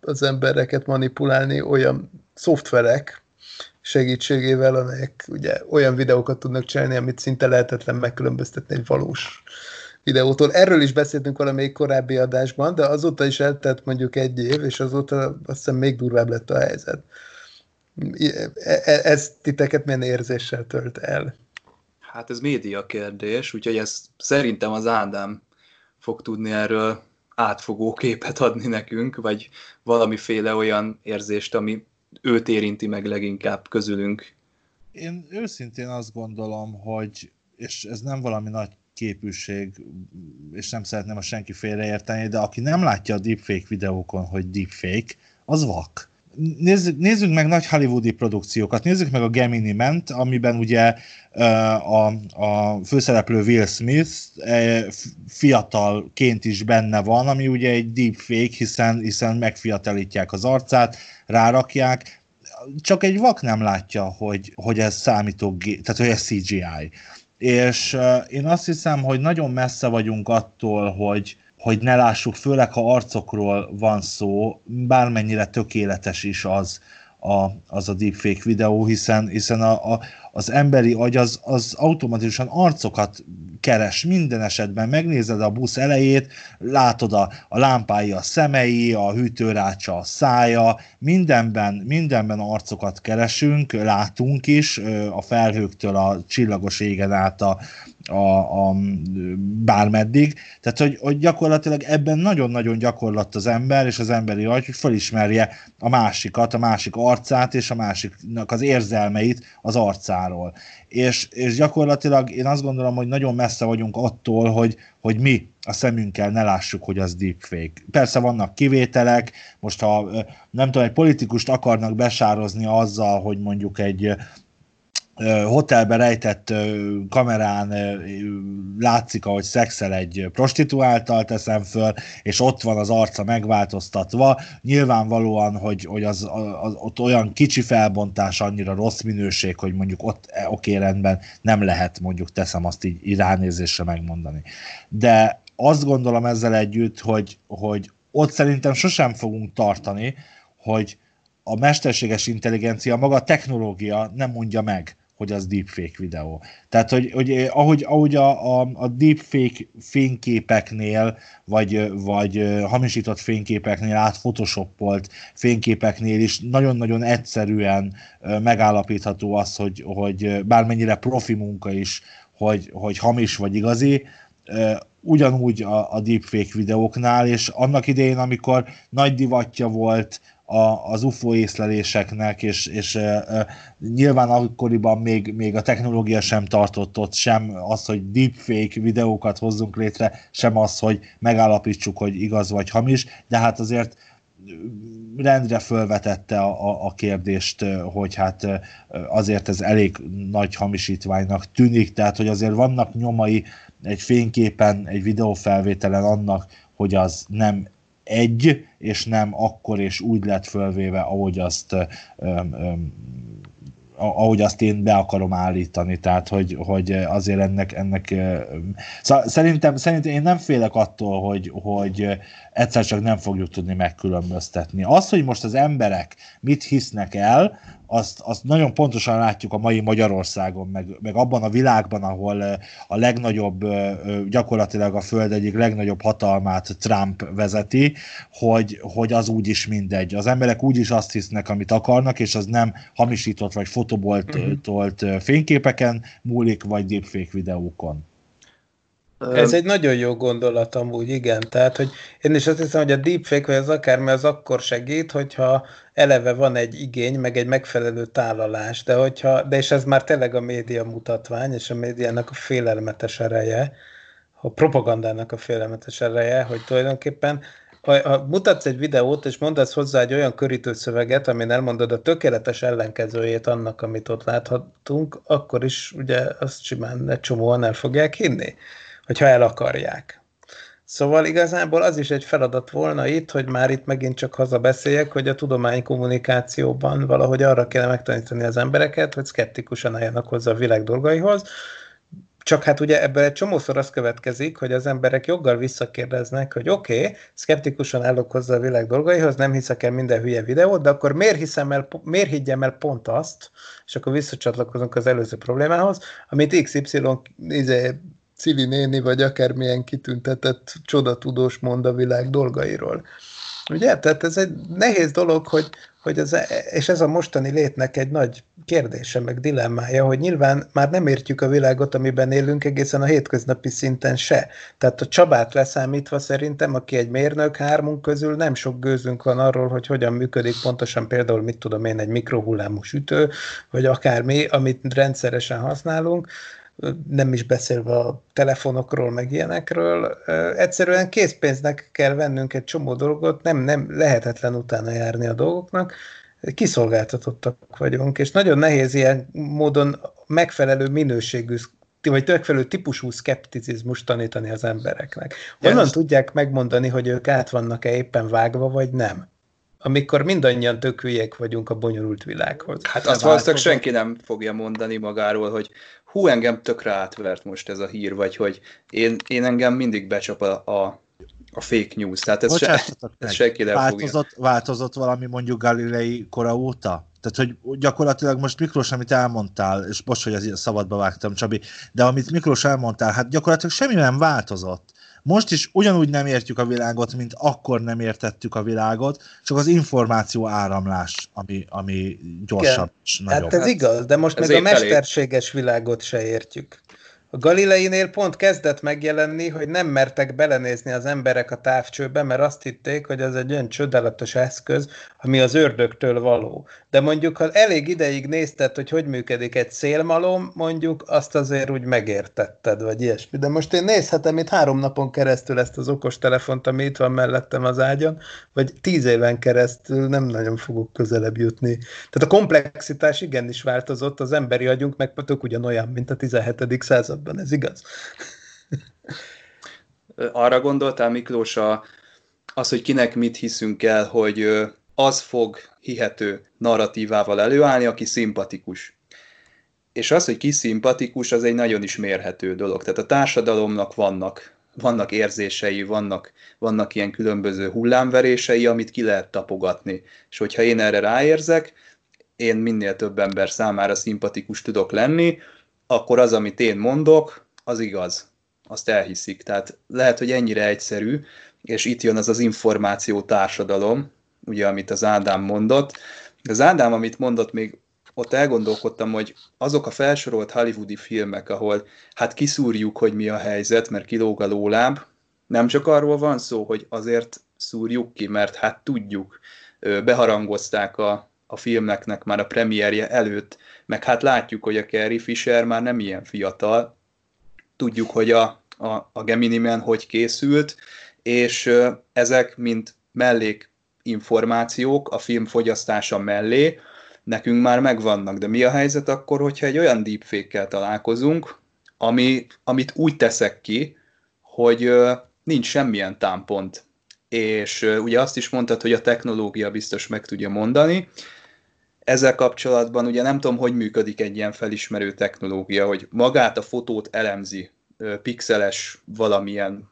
az embereket manipulálni olyan szoftverek, segítségével, amelyek ugye olyan videókat tudnak csinálni, amit szinte lehetetlen megkülönböztetni egy valós videótól. Erről is beszéltünk valamelyik korábbi adásban, de azóta is eltelt mondjuk egy év, és azóta azt hiszem még durvább lett a helyzet. E, e, ez titeket milyen érzéssel tölt el? Hát ez média kérdés, úgyhogy ez szerintem az Ádám fog tudni erről átfogó képet adni nekünk, vagy valamiféle olyan érzést, ami őt érinti meg leginkább közülünk. Én őszintén azt gondolom, hogy, és ez nem valami nagy képűség, és nem szeretném a senki félreérteni, de aki nem látja a deepfake videókon, hogy deepfake, az vak. Nézzük, nézzük meg nagy hollywoodi produkciókat, nézzük meg a Gemini Ment, amiben ugye a, a főszereplő Will Smith fiatalként is benne van, ami ugye egy deepfake, hiszen, hiszen megfiatalítják az arcát, rárakják, csak egy vak nem látja, hogy, hogy ez számítógép, tehát hogy ez CGI. És én azt hiszem, hogy nagyon messze vagyunk attól, hogy, hogy ne lássuk, főleg ha arcokról van szó, bármennyire tökéletes is az, a, az a deepfake videó, hiszen, hiszen a, a, az emberi agy az, az automatikusan arcokat keres minden esetben. Megnézed a busz elejét, látod a, a lámpái, a szemei, a hűtőrácsa, a szája, mindenben, mindenben arcokat keresünk, látunk is, a felhőktől a csillagos égen át a, a, a bármeddig. Tehát, hogy, hogy gyakorlatilag ebben nagyon-nagyon gyakorlott az ember és az emberi agy, hogy felismerje a másikat, a másik arcát és a másiknak az érzelmeit az arcáról. És, és gyakorlatilag én azt gondolom, hogy nagyon messze vagyunk attól, hogy, hogy mi a szemünkkel ne lássuk, hogy az deepfake. Persze vannak kivételek, most ha nem tudom, egy politikust akarnak besározni azzal, hogy mondjuk egy hotelbe rejtett kamerán látszik, ahogy szexel egy prostituáltal teszem föl, és ott van az arca megváltoztatva. Nyilvánvalóan, hogy, hogy az, az, ott olyan kicsi felbontás annyira rossz minőség, hogy mondjuk ott e, oké, rendben nem lehet mondjuk teszem azt így, így megmondani. De azt gondolom ezzel együtt, hogy, hogy ott szerintem sosem fogunk tartani, hogy a mesterséges intelligencia, maga a technológia nem mondja meg, hogy az deepfake videó. Tehát, hogy, hogy eh, ahogy, ahogy a, a, a deepfake fényképeknél, vagy, vagy eh, hamisított fényképeknél, átphotoshopolt fényképeknél is nagyon-nagyon egyszerűen eh, megállapítható az, hogy, hogy bármennyire profi munka is, hogy, hogy hamis vagy igazi, ugyanúgy a, a deepfake videóknál, és annak idején, amikor nagy divatja volt a, az UFO észleléseknek, és, és e, nyilván akkoriban még, még a technológia sem tartott ott, sem az, hogy deepfake videókat hozzunk létre, sem az, hogy megállapítsuk, hogy igaz vagy hamis, de hát azért rendre fölvetette a, a, a kérdést, hogy hát azért ez elég nagy hamisítványnak tűnik, tehát hogy azért vannak nyomai egy fényképen, egy videófelvételen annak, hogy az nem egy, és nem akkor és úgy lett fölvéve, ahogy azt öm, öm, ahogy azt én be akarom állítani, tehát hogy, hogy azért ennek, ennek szerintem, szerintem én nem félek attól, hogy, hogy egyszer csak nem fogjuk tudni megkülönböztetni. Az, hogy most az emberek mit hisznek el, azt, azt nagyon pontosan látjuk a mai Magyarországon, meg, meg abban a világban, ahol a legnagyobb, gyakorlatilag a föld egyik legnagyobb hatalmát Trump vezeti, hogy, hogy az úgyis mindegy. Az emberek úgyis azt hisznek, amit akarnak, és az nem hamisított vagy fotoboltolt uh-huh. fényképeken múlik, vagy deepfake videókon. Ez egy nagyon jó gondolat amúgy, igen. Tehát, hogy én is azt hiszem, hogy a deepfake vagy az akármi az akkor segít, hogyha eleve van egy igény, meg egy megfelelő tálalás, de hogyha, de és ez már tényleg a média mutatvány, és a médiának a félelmetes ereje, a propagandának a félelmetes ereje, hogy tulajdonképpen ha, ha mutatsz egy videót, és mondasz hozzá egy olyan körítőszöveget, amin elmondod a tökéletes ellenkezőjét annak, amit ott láthatunk, akkor is ugye azt simán egy csomóan el fogják hinni hogyha el akarják. Szóval igazából az is egy feladat volna itt, hogy már itt megint csak hazabeszéljek, hogy a tudománykommunikációban valahogy arra kéne megtanítani az embereket, hogy szkeptikusan álljanak hozzá a világ dolgaihoz, csak hát ugye ebből egy csomószor az következik, hogy az emberek joggal visszakérdeznek, hogy oké, okay, szkeptikusan állok hozzá a világ dolgaihoz, nem hiszek el minden hülye videót, de akkor miért, hiszem el, miért higgyem el pont azt, és akkor visszacsatlakozunk az előző problémához, amit XY izé, Civi néni, vagy akármilyen kitüntetett csodatudós mond a világ dolgairól. Ugye? Tehát ez egy nehéz dolog, hogy, hogy ez, és ez a mostani létnek egy nagy kérdése, meg dilemmája, hogy nyilván már nem értjük a világot, amiben élünk egészen a hétköznapi szinten se. Tehát a Csabát leszámítva szerintem, aki egy mérnök hármunk közül, nem sok gőzünk van arról, hogy hogyan működik pontosan például, mit tudom én, egy mikrohullámú sütő, vagy akármi, amit rendszeresen használunk nem is beszélve a telefonokról, meg ilyenekről. Egyszerűen készpénznek kell vennünk egy csomó dolgot, nem, nem lehetetlen utána járni a dolgoknak, kiszolgáltatottak vagyunk, és nagyon nehéz ilyen módon megfelelő minőségű vagy megfelelő típusú szkepticizmus tanítani az embereknek. Honnan tudják megmondani, hogy ők át vannak-e éppen vágva, vagy nem? amikor mindannyian tök vagyunk a bonyolult világhoz. Hát azt valószínűleg senki nem fogja mondani magáról, hogy hú, engem tökre átvert most ez a hír, vagy hogy én, én engem mindig becsap a, a, a fake news. Tehát ez, se, ez senki nem változott, fogja. Változott valami mondjuk Galilei kora óta? Tehát, hogy gyakorlatilag most Miklós, amit elmondtál, és most, hogy ez szabadba vágtam, Csabi, de amit Miklós elmondtál, hát gyakorlatilag semmi nem változott. Most is ugyanúgy nem értjük a világot, mint akkor nem értettük a világot, csak az információ áramlás, ami, ami gyorsabb Igen. és nagyobb. Hát ez igaz, de most ez meg a mesterséges elég. világot se értjük. A Galileinél pont kezdett megjelenni, hogy nem mertek belenézni az emberek a távcsőbe, mert azt hitték, hogy ez egy olyan csodálatos eszköz, ami az ördögtől való. De mondjuk, ha elég ideig nézted, hogy hogy működik egy szélmalom, mondjuk azt azért úgy megértetted, vagy ilyesmi. De most én nézhetem itt három napon keresztül ezt az okos telefont, ami itt van mellettem az ágyon, vagy tíz éven keresztül nem nagyon fogok közelebb jutni. Tehát a komplexitás igenis változott, az emberi agyunk meg tök ugyanolyan, mint a 17. században, ez igaz? Arra gondoltál, Miklós, a, az, hogy kinek mit hiszünk el, hogy az fog hihető narratívával előállni, aki szimpatikus. És az, hogy ki szimpatikus, az egy nagyon is mérhető dolog. Tehát a társadalomnak vannak, vannak érzései, vannak, vannak ilyen különböző hullámverései, amit ki lehet tapogatni. És hogyha én erre ráérzek, én minél több ember számára szimpatikus tudok lenni, akkor az, amit én mondok, az igaz. Azt elhiszik. Tehát lehet, hogy ennyire egyszerű, és itt jön az az információ társadalom, ugye, amit az Ádám mondott. Az Ádám, amit mondott, még ott elgondolkodtam, hogy azok a felsorolt hollywoodi filmek, ahol hát kiszúrjuk, hogy mi a helyzet, mert kilóg a lóláb, nem csak arról van szó, hogy azért szúrjuk ki, mert hát tudjuk, beharangozták a, a filmeknek már a premierje előtt, meg hát látjuk, hogy a Carrie Fisher már nem ilyen fiatal, tudjuk, hogy a, a, a Gemini Man hogy készült, és ezek, mint mellék információk a film fogyasztása mellé nekünk már megvannak. De mi a helyzet akkor, hogyha egy olyan deepfake-kel találkozunk, ami, amit úgy teszek ki, hogy nincs semmilyen támpont. És ugye azt is mondtad, hogy a technológia biztos meg tudja mondani. Ezzel kapcsolatban ugye nem tudom, hogy működik egy ilyen felismerő technológia, hogy magát a fotót elemzi pixeles valamilyen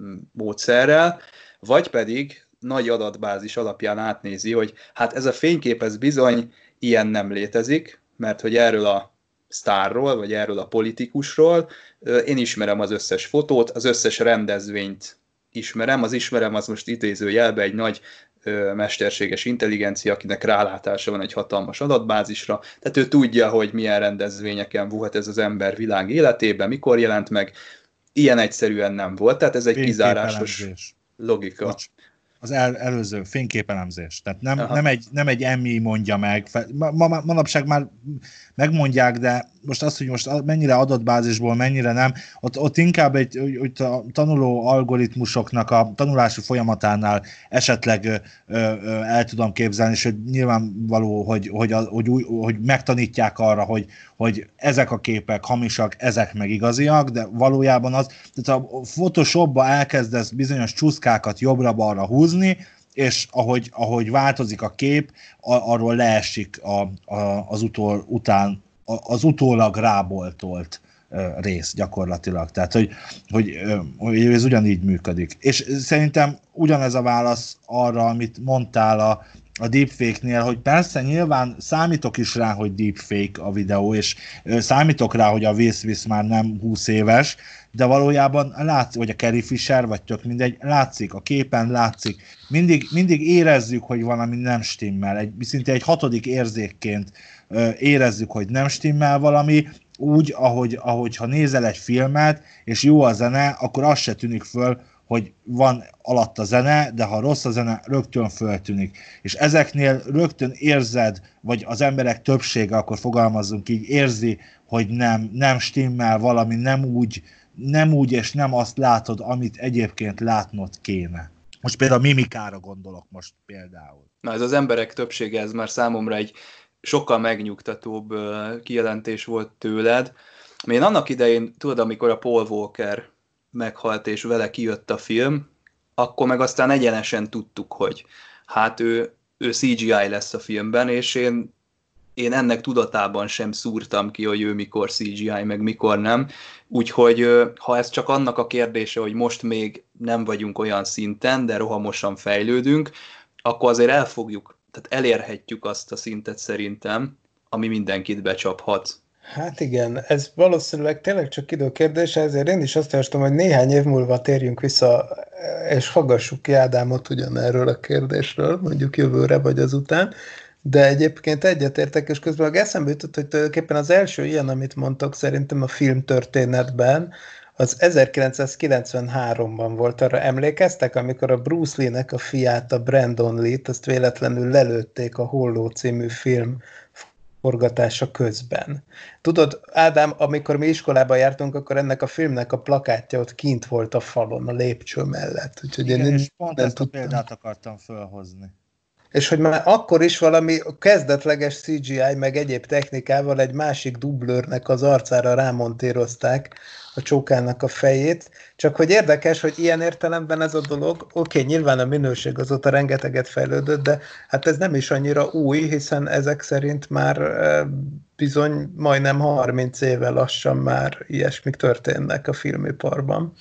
mm, módszerrel, vagy pedig nagy adatbázis alapján átnézi, hogy hát ez a fénykép ez bizony ilyen nem létezik, mert hogy erről a sztárról, vagy erről a politikusról én ismerem az összes fotót, az összes rendezvényt ismerem, az ismerem az most idézőjelbe egy nagy mesterséges intelligencia, akinek rálátása van egy hatalmas adatbázisra, tehát ő tudja, hogy milyen rendezvényeken volt ez az ember világ életében, mikor jelent meg, ilyen egyszerűen nem volt, tehát ez egy kizárásos logika. Bocs az el, előző fényképelemzés. Tehát nem, nem, egy, nem egy emmi mondja meg. Ma, ma, manapság már megmondják, de most az, hogy most mennyire adatbázisból, mennyire nem, ott, ott inkább egy hogy a tanuló algoritmusoknak a tanulási folyamatánál esetleg ö, ö, el tudom képzelni, és hogy nyilvánvaló, hogy, hogy, hogy, új, hogy megtanítják arra, hogy, hogy ezek a képek hamisak, ezek meg igaziak, de valójában az, tehát a Photoshopba elkezdesz bizonyos csúszkákat jobbra-balra húzni, és ahogy, ahogy változik a kép, arról leesik a, a, az, utol, után, a, az utólag ráboltolt rész gyakorlatilag. Tehát, hogy, hogy, hogy ez ugyanígy működik. És szerintem ugyanez a válasz arra, amit mondtál a, a deepfake-nél, hogy persze nyilván számítok is rá, hogy deepfake a videó, és számítok rá, hogy a Visz már nem 20 éves, de valójában látszik, vagy a Carrie Fisher, vagy tök mindegy, látszik, a képen látszik. Mindig, mindig érezzük, hogy valami nem stimmel. Egy, szinte egy hatodik érzékként érezzük, hogy nem stimmel valami, úgy, ahogy, ahogy ha nézel egy filmet, és jó a zene, akkor az se tűnik föl, hogy van alatt a zene, de ha rossz a zene, rögtön föltűnik. És ezeknél rögtön érzed, vagy az emberek többsége, akkor fogalmazzunk így, érzi, hogy nem, nem stimmel valami, nem úgy, nem úgy, és nem azt látod, amit egyébként látnod kéne. Most például a mimikára gondolok most például. Na ez az emberek többsége, ez már számomra egy sokkal megnyugtatóbb kijelentés volt tőled. Én annak idején, tudod, amikor a Paul Walker meghalt, és vele kijött a film, akkor meg aztán egyenesen tudtuk, hogy hát ő, ő CGI lesz a filmben, és én, én ennek tudatában sem szúrtam ki, hogy ő mikor CGI, meg mikor nem. Úgyhogy ha ez csak annak a kérdése, hogy most még nem vagyunk olyan szinten, de rohamosan fejlődünk, akkor azért elfogjuk, tehát elérhetjük azt a szintet szerintem, ami mindenkit becsaphat. Hát igen, ez valószínűleg tényleg csak időkérdése, ezért én is azt javaslom, hogy néhány év múlva térjünk vissza, és hallgassuk ki Ádámot ugyanerről a kérdésről, mondjuk jövőre vagy azután, de egyébként egyetértek, és közben eszembe jutott, hogy tulajdonképpen az első ilyen, amit mondtak szerintem a filmtörténetben, az 1993-ban volt, arra emlékeztek, amikor a Bruce Lee-nek a fiát, a Brandon Lee-t, azt véletlenül lelőtték a Holló című film forgatása közben. Tudod, Ádám, amikor mi iskolába jártunk, akkor ennek a filmnek a plakátja ott kint volt a falon, a lépcső mellett. Úgyhogy Igen, én és pont ezt tudtam. a példát akartam felhozni és hogy már akkor is valami kezdetleges CGI meg egyéb technikával egy másik dublőrnek az arcára rámontírozták a csókának a fejét, csak hogy érdekes, hogy ilyen értelemben ez a dolog, oké, okay, nyilván a minőség azóta rengeteget fejlődött, de hát ez nem is annyira új, hiszen ezek szerint már bizony majdnem 30 éve lassan már ilyesmik történnek a filmiparban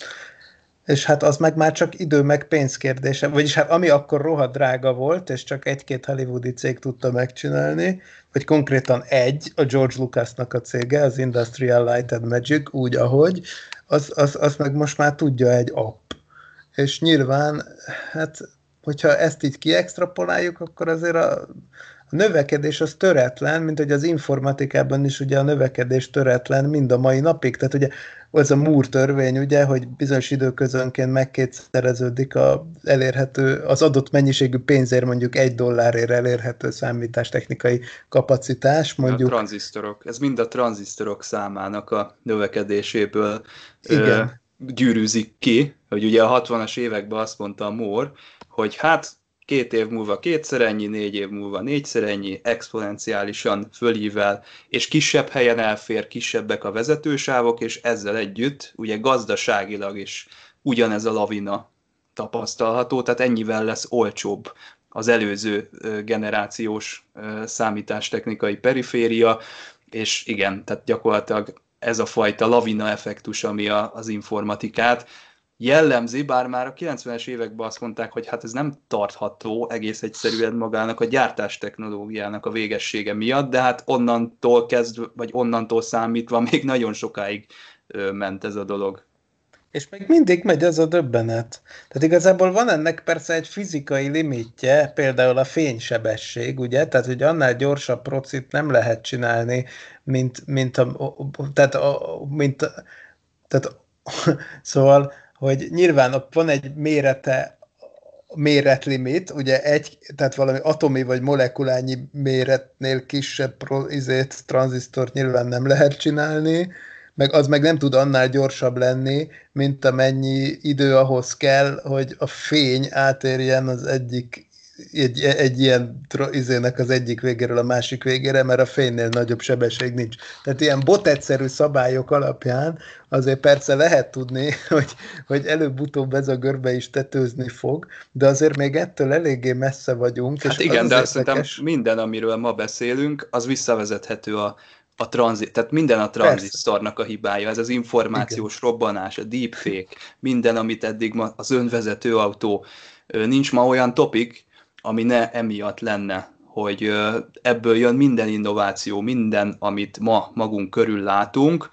és hát az meg már csak idő meg pénz kérdése, vagyis hát ami akkor rohadt drága volt, és csak egy-két hollywoodi cég tudta megcsinálni, vagy konkrétan egy, a George Lucasnak a cége, az Industrial Light and Magic, úgy ahogy, az, az, az meg most már tudja egy app. És nyilván, hát, hogyha ezt így kiextrapoláljuk, akkor azért a, a növekedés az töretlen, mint hogy az informatikában is ugye a növekedés töretlen mind a mai napig. Tehát ugye az a Moore törvény, ugye, hogy bizonyos időközönként megkétszereződik a elérhető, az adott mennyiségű pénzért mondjuk egy dollárért elérhető számítástechnikai kapacitás. Mondjuk. A tranzisztorok, ez mind a tranzisztorok számának a növekedéséből Igen. Ö, gyűrűzik ki, hogy ugye a 60-as években azt mondta a Moore, hogy hát két év múlva kétszer ennyi, négy év múlva négyszer ennyi, exponenciálisan fölível, és kisebb helyen elfér, kisebbek a vezetősávok, és ezzel együtt ugye gazdaságilag is ugyanez a lavina tapasztalható, tehát ennyivel lesz olcsóbb az előző generációs számítástechnikai periféria, és igen, tehát gyakorlatilag ez a fajta lavina effektus, ami a, az informatikát jellemzi, bár már a 90-es években azt mondták, hogy hát ez nem tartható egész egyszerűen magának a gyártás technológiának a végessége miatt, de hát onnantól kezdve, vagy onnantól számítva még nagyon sokáig ment ez a dolog. És még mindig megy az a döbbenet. Tehát igazából van ennek persze egy fizikai limitje, például a fénysebesség, ugye? Tehát, hogy annál gyorsabb procit nem lehet csinálni, mint, mint a, tehát, a, mint, tehát szóval, hogy nyilván van egy mérete méretlimit, ugye egy, tehát valami atomi vagy molekulányi méretnél kisebb pro, izét, tranzisztort nyilván nem lehet csinálni, meg az meg nem tud annál gyorsabb lenni, mint amennyi idő ahhoz kell, hogy a fény átérjen az egyik egy, egy ilyen izének az egyik végéről a másik végére, mert a fénynél nagyobb sebesség nincs. Tehát ilyen botegyszerű szabályok alapján azért persze lehet tudni, hogy, hogy előbb-utóbb ez a görbe is tetőzni fog, de azért még ettől eléggé messze vagyunk. Hát és igen, de azt szerintem minden, amiről ma beszélünk, az visszavezethető a a tranzit, tehát minden a tranzisztornak a hibája, ez az információs Igen. robbanás, a deepfake, minden, amit eddig ma az önvezető autó, nincs ma olyan topik, ami ne emiatt lenne, hogy ebből jön minden innováció, minden, amit ma magunk körül látunk,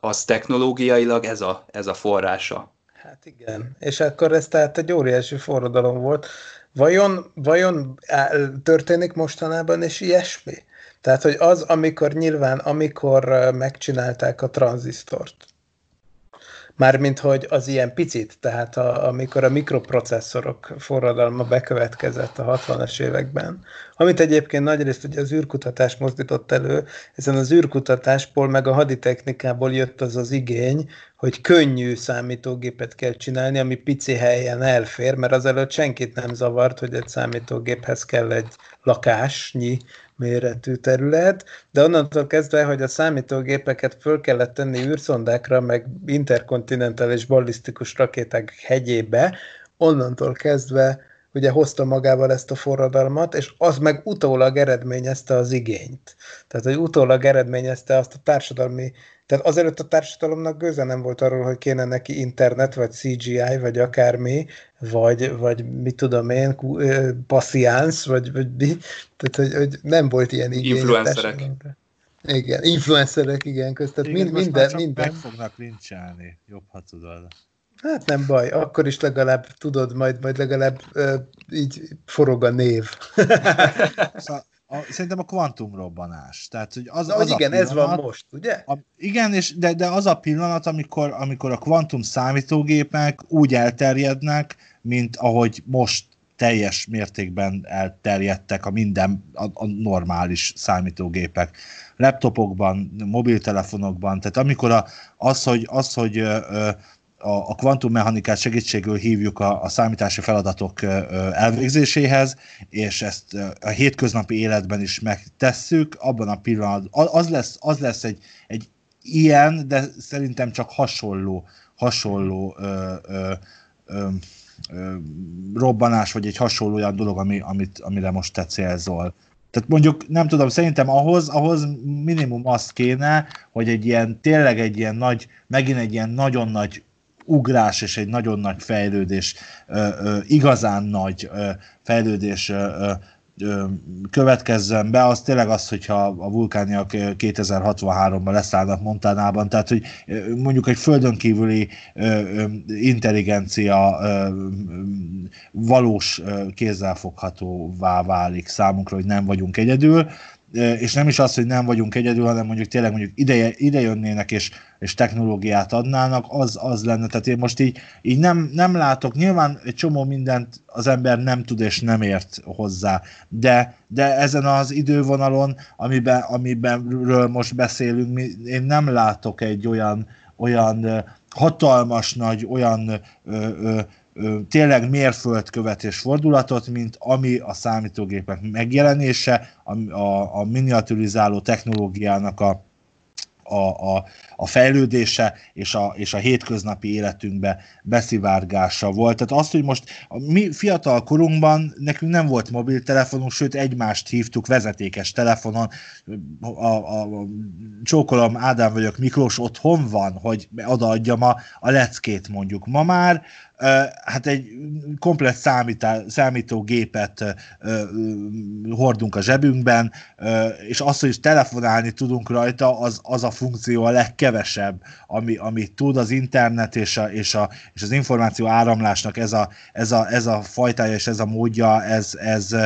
az technológiailag ez a, ez a forrása. Hát igen, és akkor ez tehát egy óriási forradalom volt. Vajon, vajon történik mostanában is ilyesmi? Tehát, hogy az, amikor nyilván, amikor megcsinálták a tranzisztort, Mármint, hogy az ilyen picit, tehát a, amikor a mikroprocesszorok forradalma bekövetkezett a 60-as években, amit egyébként nagyrészt ugye az űrkutatás mozdított elő, ezen az űrkutatásból meg a haditechnikából jött az az igény, hogy könnyű számítógépet kell csinálni, ami pici helyen elfér, mert azelőtt senkit nem zavart, hogy egy számítógéphez kell egy lakásnyi méretű terület, de onnantól kezdve, hogy a számítógépeket föl kellett tenni űrszondákra, meg interkontinentális ballisztikus rakéták hegyébe, onnantól kezdve ugye hozta magával ezt a forradalmat, és az meg utólag eredményezte az igényt. Tehát, hogy utólag eredményezte azt a társadalmi tehát azelőtt a társadalomnak gőze nem volt arról, hogy kéne neki internet, vagy CGI, vagy akármi, vagy, vagy mit tudom én, passziánsz, vagy, vagy mi. Tehát, hogy, hogy nem volt ilyen igény. Influencerek. Igen, influencerek, igen, köztet igen, mind, minden, minden. Meg fognak lincselni, jobb, ha tudod. Hát nem baj, akkor is legalább tudod, majd, majd legalább uh, így forog a név. szóval a, szerintem a kvantumrobbanás. Tehát, hogy az, Na, az igen, pillanat, ez van most, ugye? A, igen, és, de, de az a pillanat, amikor, amikor a kvantum számítógépek úgy elterjednek, mint ahogy most teljes mértékben elterjedtek a minden a, a normális számítógépek. Laptopokban, mobiltelefonokban, tehát amikor a, az, hogy, az, hogy ö, ö, a, a kvantummechanikát segítségül hívjuk a, a számítási feladatok elvégzéséhez, és ezt a hétköznapi életben is megtesszük, abban a pillanatban az lesz, az lesz egy, egy ilyen, de szerintem csak hasonló, hasonló ö, ö, ö, robbanás, vagy egy hasonló olyan dolog, ami, amit, amire most te célzol. Tehát mondjuk, nem tudom, szerintem ahhoz, ahhoz minimum az kéne, hogy egy ilyen, tényleg egy ilyen nagy, megint egy ilyen nagyon nagy ugrás és egy nagyon nagy fejlődés, igazán nagy fejlődés következzen be, az tényleg az, hogyha a vulkániak 2063-ban leszállnak Montanában, tehát hogy mondjuk egy földön kívüli intelligencia valós kézzelfoghatóvá válik számunkra, hogy nem vagyunk egyedül, és nem is az, hogy nem vagyunk egyedül, hanem mondjuk tényleg mondjuk ide, ide jönnének és, és technológiát adnának, az, az lenne. Tehát én most így, így nem, nem látok, nyilván egy csomó mindent az ember nem tud és nem ért hozzá, de, de ezen az idővonalon, amiben, amibenről most beszélünk, én nem látok egy olyan, olyan hatalmas nagy, olyan ö, ö, tényleg mérföldkövet és fordulatot, mint ami a számítógépek megjelenése, a, a, a miniaturizáló technológiának a, a, a, a fejlődése és a, és a hétköznapi életünkbe beszivárgása volt. Tehát azt, hogy most a mi fiatal korunkban nekünk nem volt mobiltelefonunk, sőt egymást hívtuk vezetékes telefonon. A, a, a, csókolom, Ádám vagyok, Miklós otthon van, hogy odaadjam a, a leckét mondjuk. Ma már hát egy komplet számítá, számítógépet hordunk a zsebünkben, és az, hogy telefonálni tudunk rajta, az, az a funkció a legkevesebb, ami, amit tud az internet és, a, és, a, és az információ áramlásnak ez a, ez, a, ez a fajtája és ez a módja, ez, ez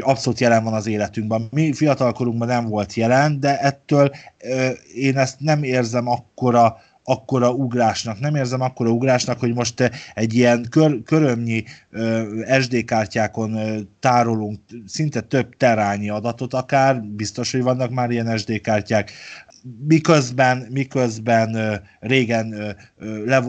abszolút jelen van az életünkben. Mi fiatalkorunkban nem volt jelen, de ettől én ezt nem érzem akkora akkora ugrásnak, nem érzem akkora ugrásnak, hogy most egy ilyen kör, körömnyi SD kártyákon tárolunk szinte több terányi adatot akár, biztos, hogy vannak már ilyen SD kártyák, miközben, miközben régen le,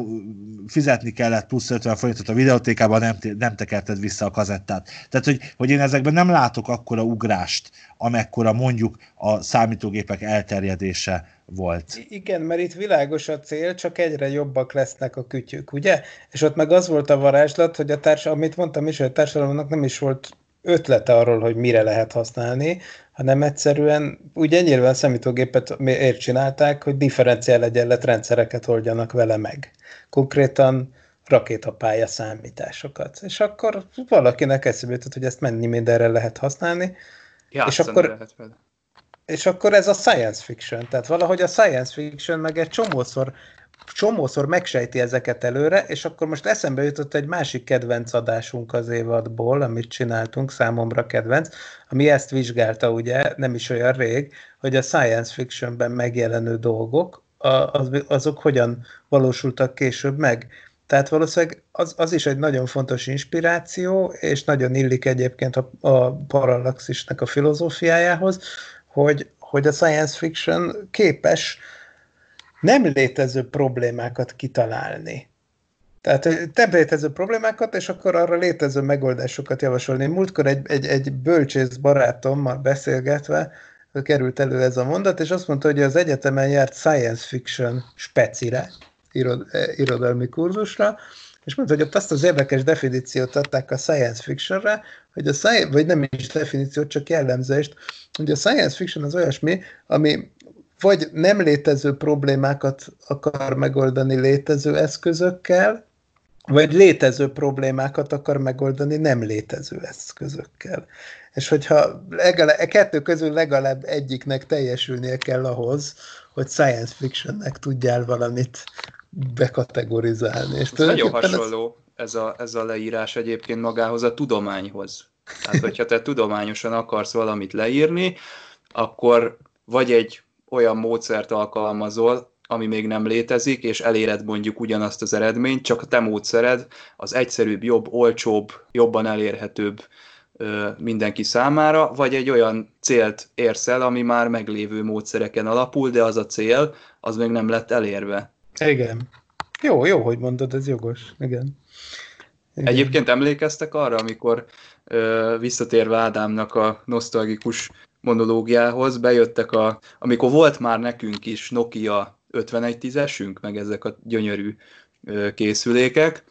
fizetni kellett plusz 50 forintot a videótékában, nem, nem tekerted vissza a kazettát. Tehát, hogy, hogy én ezekben nem látok akkora ugrást, amekkora mondjuk a számítógépek elterjedése volt. Igen, mert itt világos a cél, csak egyre jobbak lesznek a kütyük, ugye? És ott meg az volt a varázslat, hogy a társadalom, amit mondtam is, hogy a társadalomnak nem is volt ötlete arról, hogy mire lehet használni, hanem egyszerűen ugye nyilván számítógépet ért csinálták, hogy differenciál egyenlet rendszereket oldjanak vele meg. Konkrétan rakétapálya számításokat. És akkor valakinek eszébe jutott, hogy ezt mennyi mindenre lehet használni. Játszani és akkor, lehet vele. És akkor ez a science fiction. Tehát valahogy a science fiction meg egy csomószor csomószor megsejti ezeket előre, és akkor most eszembe jutott egy másik kedvenc adásunk az évadból, amit csináltunk, számomra kedvenc, ami ezt vizsgálta ugye, nem is olyan rég, hogy a science fictionben megjelenő dolgok, az, azok hogyan valósultak később meg. Tehát valószínűleg az, az is egy nagyon fontos inspiráció, és nagyon illik egyébként a, a parallaxisnek a filozófiájához, hogy, hogy a science fiction képes nem létező problémákat kitalálni. Tehát nem létező problémákat, és akkor arra létező megoldásokat javasolni. Múltkor egy, egy, egy bölcsész barátommal beszélgetve került elő ez a mondat, és azt mondta, hogy az egyetemen járt science fiction specire, irod, irodalmi kurzusra, és mondta, hogy ott azt az érdekes definíciót adták a science fictionre, hogy a science, vagy nem is definíciót, csak jellemzést, hogy a science fiction az olyasmi, ami vagy nem létező problémákat akar megoldani létező eszközökkel, vagy létező problémákat akar megoldani nem létező eszközökkel. És hogyha legalább, e kettő közül legalább egyiknek teljesülnie kell ahhoz, hogy science fictionnek tudjál valamit bekategorizálni. És ez nagyon hasonló ez... ez, a, ez a leírás egyébként magához a tudományhoz. Tehát, hogyha te tudományosan akarsz valamit leírni, akkor vagy egy olyan módszert alkalmazol, ami még nem létezik, és eléred mondjuk ugyanazt az eredményt, csak a te módszered az egyszerűbb, jobb, olcsóbb, jobban elérhetőbb mindenki számára, vagy egy olyan célt érsz el, ami már meglévő módszereken alapul, de az a cél, az még nem lett elérve. Igen. Jó, jó, hogy mondod, ez jogos. Igen. Igen. Egyébként emlékeztek arra, amikor ö, visszatérve Ádámnak a nosztalgikus monológiához bejöttek a, amikor volt már nekünk is Nokia 5110-esünk, meg ezek a gyönyörű ö, készülékek,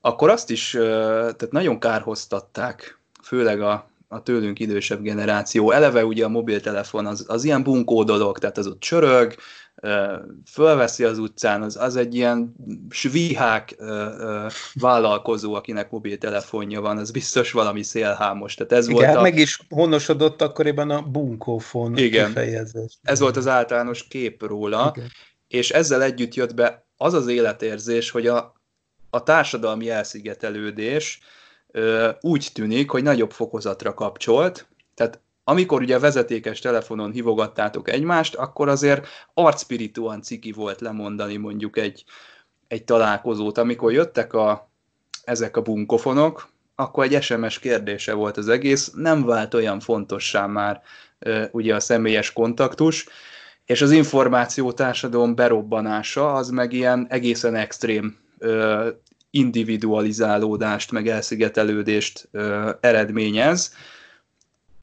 akkor azt is ö, tehát nagyon kárhoztatták, főleg a, a tőlünk idősebb generáció. Eleve ugye a mobiltelefon az, az ilyen bunkó dolog, tehát az ott csörög, fölveszi az utcán, az, az egy ilyen svihák vállalkozó, akinek mobiltelefonja van, az biztos valami szélhámos. Tehát ez Igen, volt hát a... meg is honosodott akkoriban a bunkófon Igen. kifejezés. Ez volt az általános kép róla, Igen. és ezzel együtt jött be az az életérzés, hogy a, a társadalmi elszigetelődés úgy tűnik, hogy nagyobb fokozatra kapcsolt, tehát amikor ugye vezetékes telefonon hívogattátok egymást, akkor azért arcspirituan ciki volt lemondani mondjuk egy, egy találkozót. Amikor jöttek a, ezek a bunkofonok, akkor egy SMS kérdése volt az egész, nem vált olyan fontossá már ugye a személyes kontaktus, és az információtársadalom berobbanása az meg ilyen egészen extrém individualizálódást, meg elszigetelődést eredményez,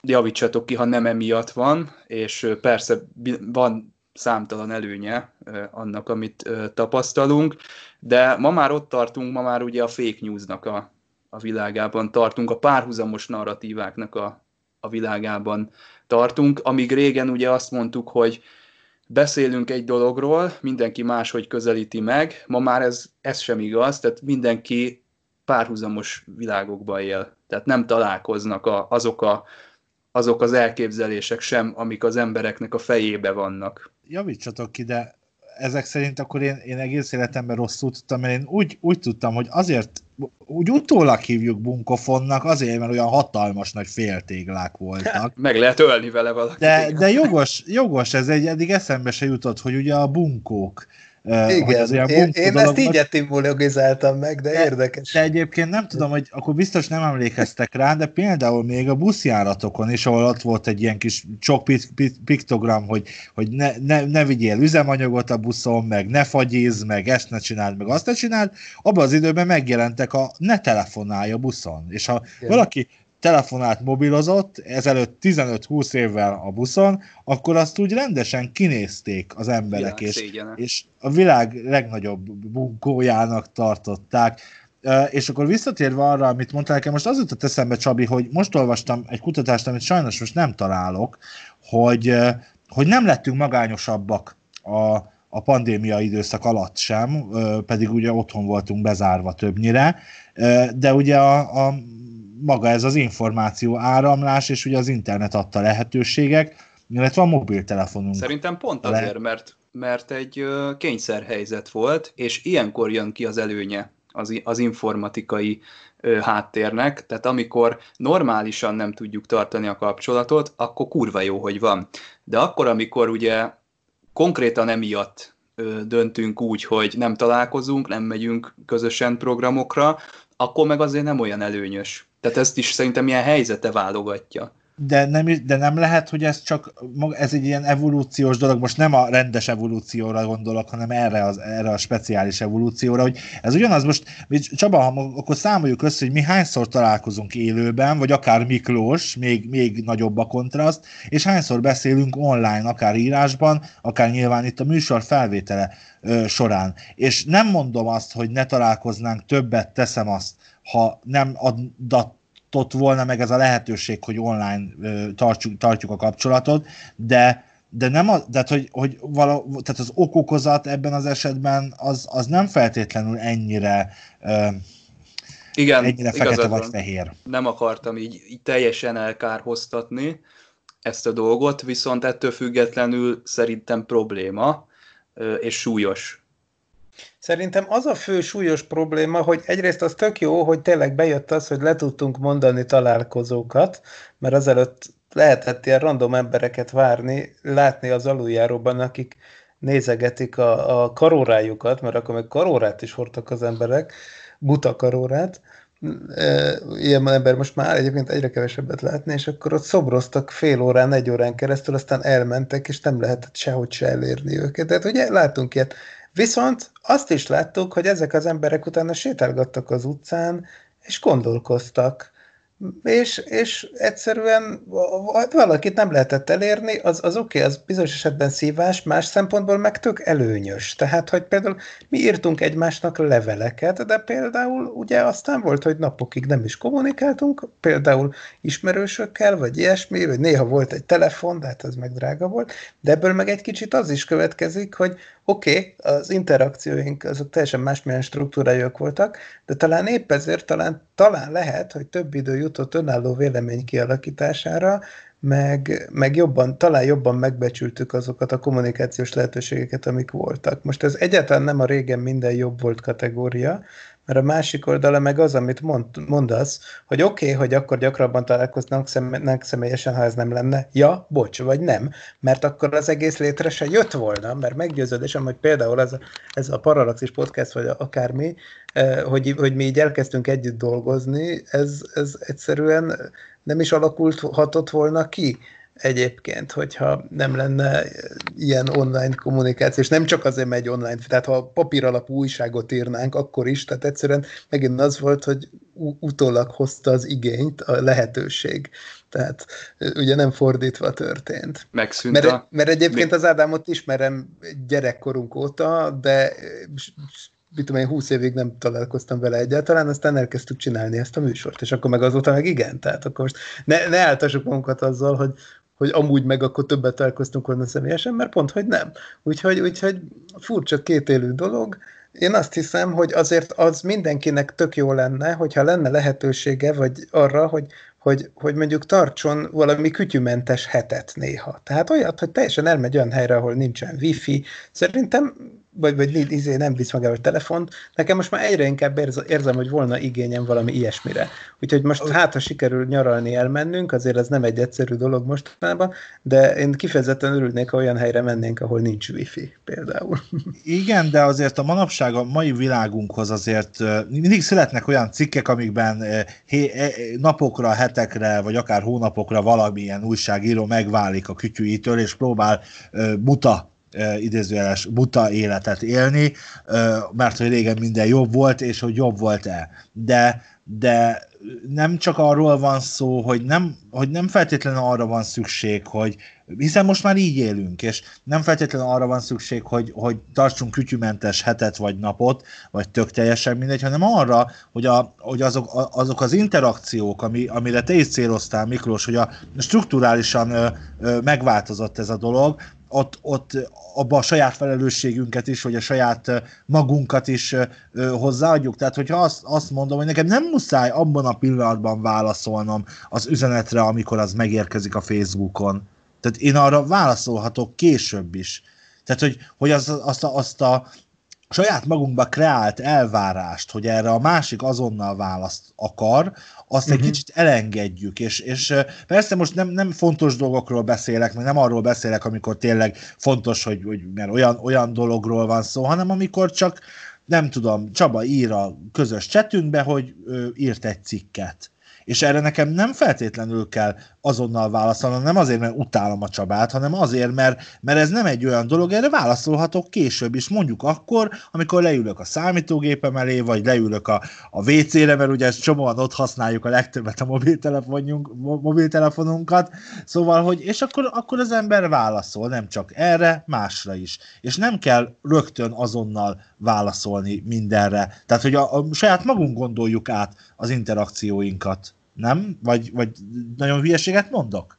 javítsatok ki, ha nem emiatt van, és persze van számtalan előnye annak, amit tapasztalunk, de ma már ott tartunk, ma már ugye a fake newsnak a, a világában tartunk, a párhuzamos narratíváknak a, a világában tartunk, amíg régen ugye azt mondtuk, hogy beszélünk egy dologról, mindenki máshogy közelíti meg, ma már ez, ez sem igaz, tehát mindenki párhuzamos világokban él, tehát nem találkoznak a, azok, a, azok az elképzelések sem, amik az embereknek a fejébe vannak. Javítsatok ki, de ezek szerint akkor én, én egész életemben rosszul tudtam, mert én úgy, úgy tudtam, hogy azért, úgy utólag hívjuk bunkofonnak, azért, mert olyan hatalmas nagy féltéglák voltak. Meg lehet ölni vele valakit. De, de jogos, jogos, ez egy, eddig eszembe se jutott, hogy ugye a bunkók, igen, én, én, én ezt így etimologizáltam meg, de, de érdekes. De egyébként nem tudom, hogy akkor biztos nem emlékeztek rá, de például még a buszjáratokon is, ahol ott volt egy ilyen kis csok piktogram, hogy, hogy ne, ne, ne vigyél üzemanyagot a buszon, meg ne fagyéz, meg ezt ne csináld, meg azt ne csináld, abban az időben megjelentek a ne telefonálj a buszon. És ha Igen. valaki telefonát mobilozott, ezelőtt 15-20 évvel a buszon, akkor azt úgy rendesen kinézték az emberek, és, és a világ legnagyobb bunkójának tartották. És akkor visszatérve arra, amit mondtál nekem, most az jutott eszembe, Csabi, hogy most olvastam egy kutatást, amit sajnos most nem találok, hogy, hogy nem lettünk magányosabbak a, a pandémia időszak alatt sem, pedig ugye otthon voltunk bezárva többnyire, de ugye a, a maga ez az információ áramlás, és ugye az internet adta lehetőségek, illetve a mobiltelefonunk. Szerintem pont azért, mert, mert egy kényszerhelyzet volt, és ilyenkor jön ki az előnye az, az informatikai háttérnek, tehát amikor normálisan nem tudjuk tartani a kapcsolatot, akkor kurva jó, hogy van. De akkor, amikor ugye konkrétan emiatt döntünk úgy, hogy nem találkozunk, nem megyünk közösen programokra, akkor meg azért nem olyan előnyös. Tehát ezt is szerintem ilyen helyzete válogatja. De nem, de nem lehet, hogy ez csak ez egy ilyen evolúciós dolog, most nem a rendes evolúcióra gondolok, hanem erre, az, erre a speciális evolúcióra, hogy ez ugyanaz most, Csaba, ha akkor számoljuk össze, hogy mi hányszor találkozunk élőben, vagy akár Miklós, még, még nagyobb a kontraszt, és hányszor beszélünk online, akár írásban, akár nyilván itt a műsor felvétele ö, során. És nem mondom azt, hogy ne találkoznánk többet, teszem azt, ha nem adatott volna meg ez a lehetőség, hogy online tartjuk, tartjuk a kapcsolatot, de de nem a, de hogy, hogy vala, tehát az okokozat ebben az esetben az, az nem feltétlenül ennyire igen, ennyire fekete vagy fehér. Nem akartam így, így teljesen elkárhoztatni ezt a dolgot, viszont ettől függetlenül szerintem probléma, és súlyos Szerintem az a fő súlyos probléma, hogy egyrészt az tök jó, hogy tényleg bejött az, hogy le tudtunk mondani találkozókat, mert azelőtt lehetett ilyen random embereket várni, látni az aluljáróban, akik nézegetik a, a karórájukat, mert akkor meg karórát is hordtak az emberek, buta karórát, ilyen ember most már egyébként egyre kevesebbet látni, és akkor ott szobroztak fél órán, egy órán keresztül, aztán elmentek, és nem lehetett sehogy se elérni őket. Tehát ugye látunk ilyet Viszont azt is láttuk, hogy ezek az emberek utána sétálgattak az utcán, és gondolkoztak és, és egyszerűen valakit nem lehetett elérni, az, az oké, okay, az bizonyos esetben szívás, más szempontból meg tök előnyös. Tehát, hogy például mi írtunk egymásnak leveleket, de például ugye aztán volt, hogy napokig nem is kommunikáltunk, például ismerősökkel, vagy ilyesmi, vagy néha volt egy telefon, de hát az meg drága volt, de ebből meg egy kicsit az is következik, hogy oké, okay, az interakcióink azok teljesen másmilyen struktúrájuk voltak, de talán épp ezért talán, talán lehet, hogy több idő jutott önálló vélemény kialakítására, meg, meg jobban, talán jobban megbecsültük azokat a kommunikációs lehetőségeket, amik voltak. Most ez egyáltalán nem a régen minden jobb volt kategória, mert a másik oldala meg az, amit mond, mondasz, hogy oké, okay, hogy akkor gyakrabban találkoznak szem, személyesen, ha ez nem lenne. Ja, bocs, vagy nem, mert akkor az egész létre se jött volna, mert meggyőződésem, hogy például ez a, ez a Parallaxis podcast, vagy akármi, eh, hogy, hogy mi így elkezdtünk együtt dolgozni, ez, ez egyszerűen nem is alakult hatott volna ki egyébként, hogyha nem lenne ilyen online kommunikáció, és nem csak azért megy online, tehát ha papír alapú újságot írnánk, akkor is, tehát egyszerűen megint az volt, hogy utólag hozta az igényt a lehetőség. Tehát ugye nem fordítva történt. Megszűnt mert, a... mert egyébként az Ádámot ismerem gyerekkorunk óta, de mit tudom én, 20 évig nem találkoztam vele egyáltalán, aztán elkezdtük csinálni ezt a műsort, és akkor meg azóta meg igen, tehát akkor most ne, ne áltassuk magunkat azzal, hogy, hogy amúgy meg akkor többet találkoztunk volna személyesen, mert pont, hogy nem. Úgyhogy, úgyhogy furcsa kétélű dolog. Én azt hiszem, hogy azért az mindenkinek tök jó lenne, hogyha lenne lehetősége, vagy arra, hogy, hogy, hogy mondjuk tartson valami kütyümentes hetet néha. Tehát olyat, hogy teljesen elmegy olyan helyre, ahol nincsen wifi. Szerintem vagy, vagy izé nem visz magával telefont. Nekem most már egyre inkább érzem, hogy volna igényem valami ilyesmire. Úgyhogy most hát, ha sikerül nyaralni, elmennünk, azért ez nem egy egyszerű dolog mostanában, de én kifejezetten örülnék, ha olyan helyre mennénk, ahol nincs wifi például. Igen, de azért a manapság a mai világunkhoz azért mindig születnek olyan cikkek, amikben napokra, hetekre, vagy akár hónapokra valamilyen újságíró megválik a kütyűitől, és próbál buta idézőjeles buta életet élni, mert hogy régen minden jobb volt, és hogy jobb volt-e. De, de nem csak arról van szó, hogy nem, hogy nem feltétlenül arra van szükség, hogy hiszen most már így élünk, és nem feltétlenül arra van szükség, hogy, hogy tartsunk kütyümentes hetet vagy napot, vagy tök teljesen mindegy, hanem arra, hogy, a, hogy azok, azok az interakciók, ami, amire te is céloztál, Miklós, hogy a strukturálisan ö, ö, megváltozott ez a dolog, ott, ott abba a saját felelősségünket is, vagy a saját magunkat is hozzáadjuk. Tehát, hogyha azt, azt mondom, hogy nekem nem muszáj abban a pillanatban válaszolnom az üzenetre, amikor az megérkezik a Facebookon. Tehát én arra válaszolhatok később is. Tehát, hogy, hogy az, azt, a, azt a saját magunkba kreált elvárást, hogy erre a másik azonnal választ akar, azt uh-huh. egy mhm. kicsit elengedjük, és, és persze most nem, nem fontos dolgokról beszélek, meg nem arról beszélek, amikor tényleg fontos, hogy, hogy mert olyan, olyan dologról van szó, hanem amikor csak nem tudom, Csaba ír a közös csetünkbe, hogy ő írt egy cikket és erre nekem nem feltétlenül kell azonnal válaszolnom, nem azért, mert utálom a Csabát, hanem azért, mert, mert ez nem egy olyan dolog, erre válaszolhatok később is, mondjuk akkor, amikor leülök a számítógépem elé, vagy leülök a, a WC-re, mert ugye ezt csomóan ott használjuk a legtöbbet a mobiltelefonunk, mobiltelefonunkat, szóval, hogy és akkor, akkor az ember válaszol, nem csak erre, másra is. És nem kell rögtön azonnal válaszolni mindenre. Tehát, hogy a, a saját magunk gondoljuk át az interakcióinkat. Nem? Vagy, vagy nagyon hülyeséget mondok?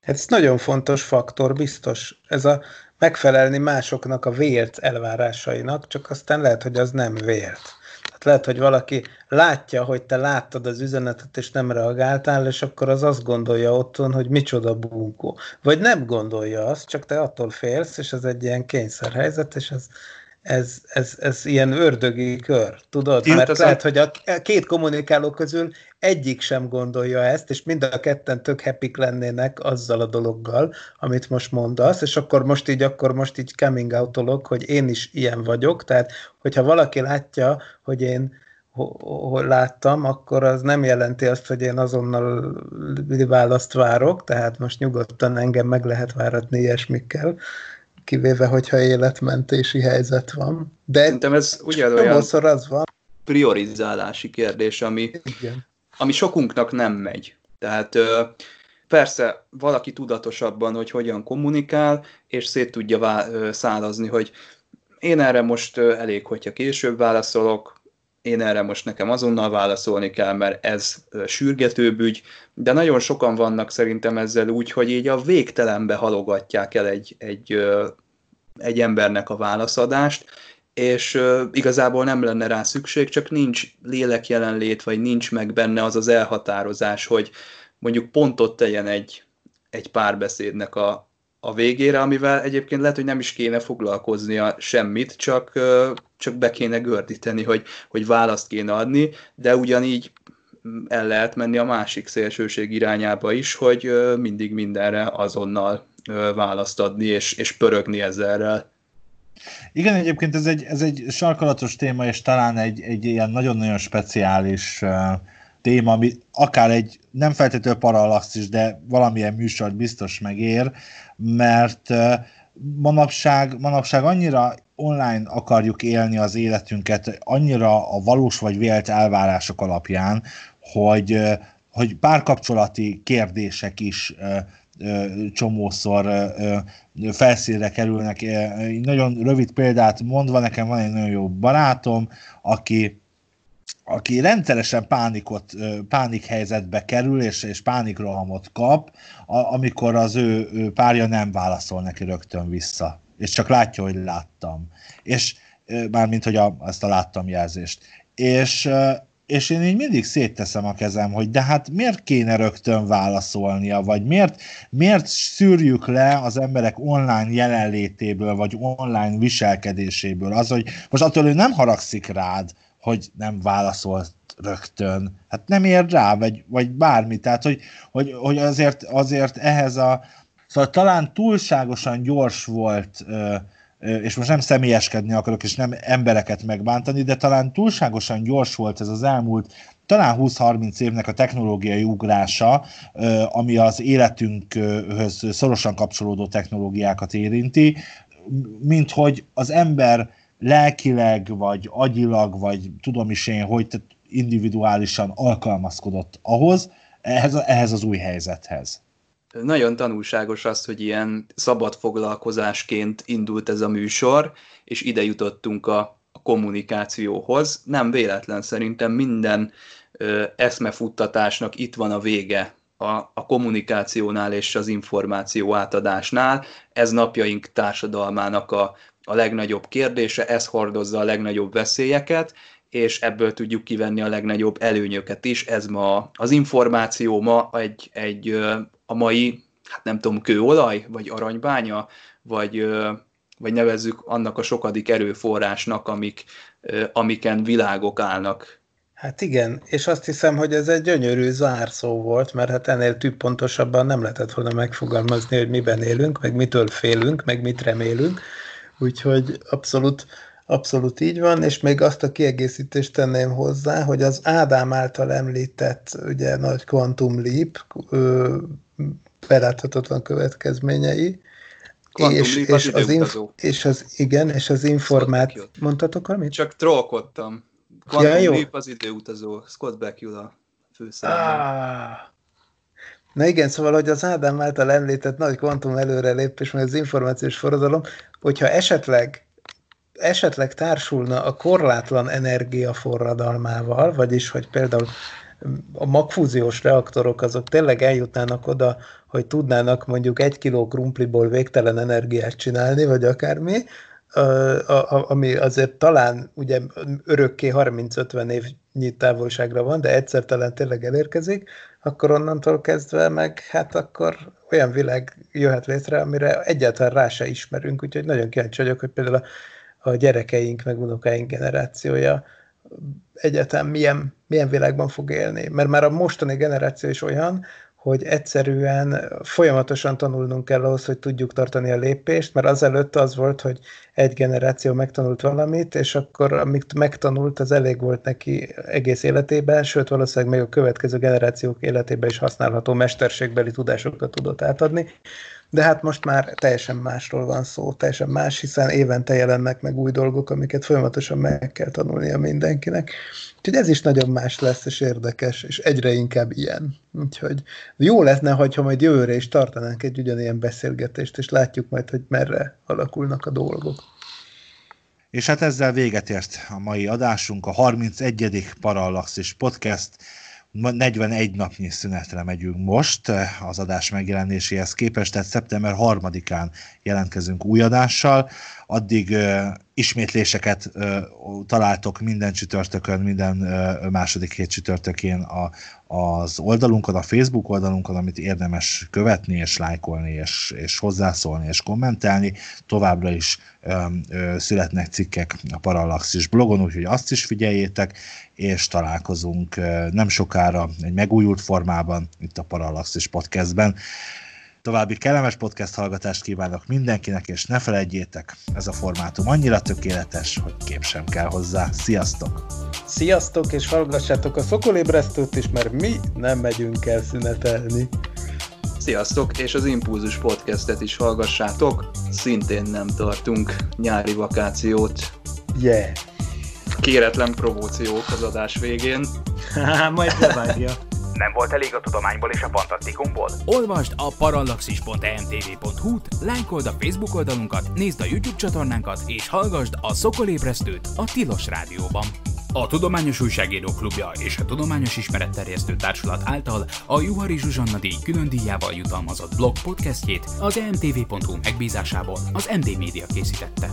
Ez nagyon fontos faktor, biztos. Ez a megfelelni másoknak a vélt elvárásainak, csak aztán lehet, hogy az nem vélt. Tehát lehet, hogy valaki látja, hogy te láttad az üzenetet, és nem reagáltál, és akkor az azt gondolja otthon, hogy micsoda bunkó. Vagy nem gondolja azt, csak te attól félsz, és ez egy ilyen kényszerhelyzet, és ez ez, ez, ez ilyen ördögi kör, tudod? Én Mert lehet, hogy a két kommunikáló közül egyik sem gondolja ezt, és mind a ketten tök happy lennének azzal a dologgal, amit most mondasz, és akkor most így, akkor most így coming out hogy én is ilyen vagyok, tehát hogyha valaki látja, hogy én láttam, akkor az nem jelenti azt, hogy én azonnal választ várok, tehát most nyugodtan engem meg lehet váratni ilyesmikkel, kivéve, hogyha életmentési helyzet van. De Szerintem ez ugyanolyan az van. priorizálási kérdés, ami, Igen. ami sokunknak nem megy. Tehát persze valaki tudatosabban, hogy hogyan kommunikál, és szét tudja szálazni, hogy én erre most elég, hogyha később válaszolok, én erre most nekem azonnal válaszolni kell, mert ez sürgetőbb ügy, de nagyon sokan vannak szerintem ezzel úgy, hogy így a végtelenbe halogatják el egy, egy, egy embernek a válaszadást, és igazából nem lenne rá szükség, csak nincs lélek jelenlét, vagy nincs meg benne az az elhatározás, hogy mondjuk pontot tegyen egy, egy párbeszédnek a, a végére, amivel egyébként lehet, hogy nem is kéne foglalkoznia semmit, csak, csak be kéne gördíteni, hogy, hogy választ kéne adni, de ugyanígy el lehet menni a másik szélsőség irányába is, hogy mindig mindenre azonnal választ adni, és, és pörögni ezzel. Igen, egyébként ez egy, ez egy sarkalatos téma, és talán egy, egy ilyen nagyon-nagyon speciális téma, ami akár egy nem feltétlenül parallaxis, de valamilyen műsor biztos megér, mert manapság, manapság annyira online akarjuk élni az életünket, annyira a valós vagy vélt elvárások alapján, hogy, hogy párkapcsolati kérdések is csomószor felszínre kerülnek. Nagyon rövid példát mondva, nekem van egy nagyon jó barátom, aki aki rendszeresen pánikot, pánikhelyzetbe kerül, és, és pánikrohamot kap, amikor az ő, ő párja nem válaszol neki rögtön vissza. És csak látja, hogy láttam. És mármint, hogy a, ezt a láttam jelzést. És, és én így mindig szétteszem a kezem, hogy de hát miért kéne rögtön válaszolnia, vagy miért, miért szűrjük le az emberek online jelenlétéből, vagy online viselkedéséből az, hogy most attól ő nem haragszik rád, hogy nem válaszolt rögtön. Hát nem ér rá, vagy, vagy bármi. Tehát, hogy, hogy, hogy azért, azért ehhez a... Szóval talán túlságosan gyors volt, és most nem személyeskedni akarok, és nem embereket megbántani, de talán túlságosan gyors volt ez az elmúlt talán 20-30 évnek a technológiai ugrása, ami az életünkhöz szorosan kapcsolódó technológiákat érinti, mint hogy az ember lelkileg, vagy agyilag, vagy tudom is én, hogy tehát individuálisan alkalmazkodott ahhoz, ehhez, ehhez az új helyzethez. Nagyon tanulságos az, hogy ilyen szabad foglalkozásként indult ez a műsor, és ide jutottunk a, a kommunikációhoz. Nem véletlen szerintem minden ö, eszmefuttatásnak itt van a vége a, a kommunikációnál és az információ átadásnál. Ez napjaink társadalmának a, a legnagyobb kérdése, ez hordozza a legnagyobb veszélyeket, és ebből tudjuk kivenni a legnagyobb előnyöket is. Ez ma az információ ma egy, egy a mai, hát nem tudom, kőolaj, vagy aranybánya, vagy, vagy nevezzük annak a sokadik erőforrásnak, amik, amiken világok állnak. Hát igen, és azt hiszem, hogy ez egy gyönyörű zárszó volt, mert hát ennél több pontosabban nem lehetett volna megfogalmazni, hogy miben élünk, meg mitől félünk, meg mit remélünk. Úgyhogy abszolút, abszolút így van, és még azt a kiegészítést tenném hozzá, hogy az Ádám által említett ugye nagy quantum leap beláthatatlan következményei, Quantum és, leap és, az, az inf- és az igen, és az informát... Mondtatok valamit? Csak trollkodtam. Quantum ja, jó. leap az időutazó. Scott Bakula főszereplő. Ah, Na igen, szóval, hogy az Ádám által említett nagy kvantum előrelépés, meg az információs forradalom, hogyha esetleg esetleg társulna a korlátlan energia forradalmával, vagyis, hogy például a magfúziós reaktorok azok tényleg eljutnának oda, hogy tudnának mondjuk egy kiló krumpliból végtelen energiát csinálni, vagy akármi, ami azért talán ugye örökké 30-50 évnyi távolságra van, de egyszer talán tényleg elérkezik, akkor onnantól kezdve meg hát akkor olyan világ jöhet létre, amire egyáltalán rá se ismerünk, úgyhogy nagyon kíváncsi vagyok, hogy például a, a gyerekeink, meg unokáink generációja egyáltalán milyen, milyen világban fog élni. Mert már a mostani generáció is olyan, hogy egyszerűen folyamatosan tanulnunk kell ahhoz, hogy tudjuk tartani a lépést, mert azelőtt az volt, hogy egy generáció megtanult valamit, és akkor amit megtanult, az elég volt neki egész életében, sőt valószínűleg még a következő generációk életében is használható mesterségbeli tudásokat tudott átadni. De hát most már teljesen másról van szó, teljesen más, hiszen évente jelennek meg új dolgok, amiket folyamatosan meg kell tanulnia mindenkinek. Úgyhogy ez is nagyon más lesz, és érdekes, és egyre inkább ilyen. Úgyhogy jó lenne, hogyha majd jövőre is tartanánk egy ugyanilyen beszélgetést, és látjuk majd, hogy merre alakulnak a dolgok. És hát ezzel véget ért a mai adásunk, a 31. Parallaxis Podcast. 41 napnyi szünetre megyünk most eh, az adás megjelenéséhez képest, tehát szeptember 3-án jelentkezünk új adással, addig uh, ismétléseket találtok minden csütörtökön, minden második hét csütörtökén a, az oldalunkon, a Facebook oldalunkon, amit érdemes követni, és lájkolni, és, és hozzászólni, és kommentelni. Továbbra is um, uh, születnek cikkek a Parallaxis blogon, úgyhogy azt is figyeljétek, és találkozunk uh, nem sokára egy megújult formában itt a Parallaxis podcastben. További kellemes podcast hallgatást kívánok mindenkinek, és ne felejtjétek, ez a formátum annyira tökéletes, hogy kép sem kell hozzá. Sziasztok! Sziasztok, és hallgassátok a Szokolébresztőt is, mert mi nem megyünk el szünetelni. Sziasztok, és az Impulzus podcastet is hallgassátok, szintén nem tartunk nyári vakációt. Yeah! Kéretlen provóciók az adás végén. Majd bevágja. Nem volt elég a tudományból és a fantasztikumból? Olvasd a parallaxis.emtv.hu-t, lájkold a Facebook oldalunkat, nézd a YouTube csatornánkat, és hallgasd a Szokolébresztőt a Tilos Rádióban. A Tudományos Újságíró Klubja és a Tudományos Ismeretterjesztő Társulat által a Juhari Zsuzsanna díj külön díjával jutalmazott blog podcastjét az emtv.hu megbízásából az MD Media készítette.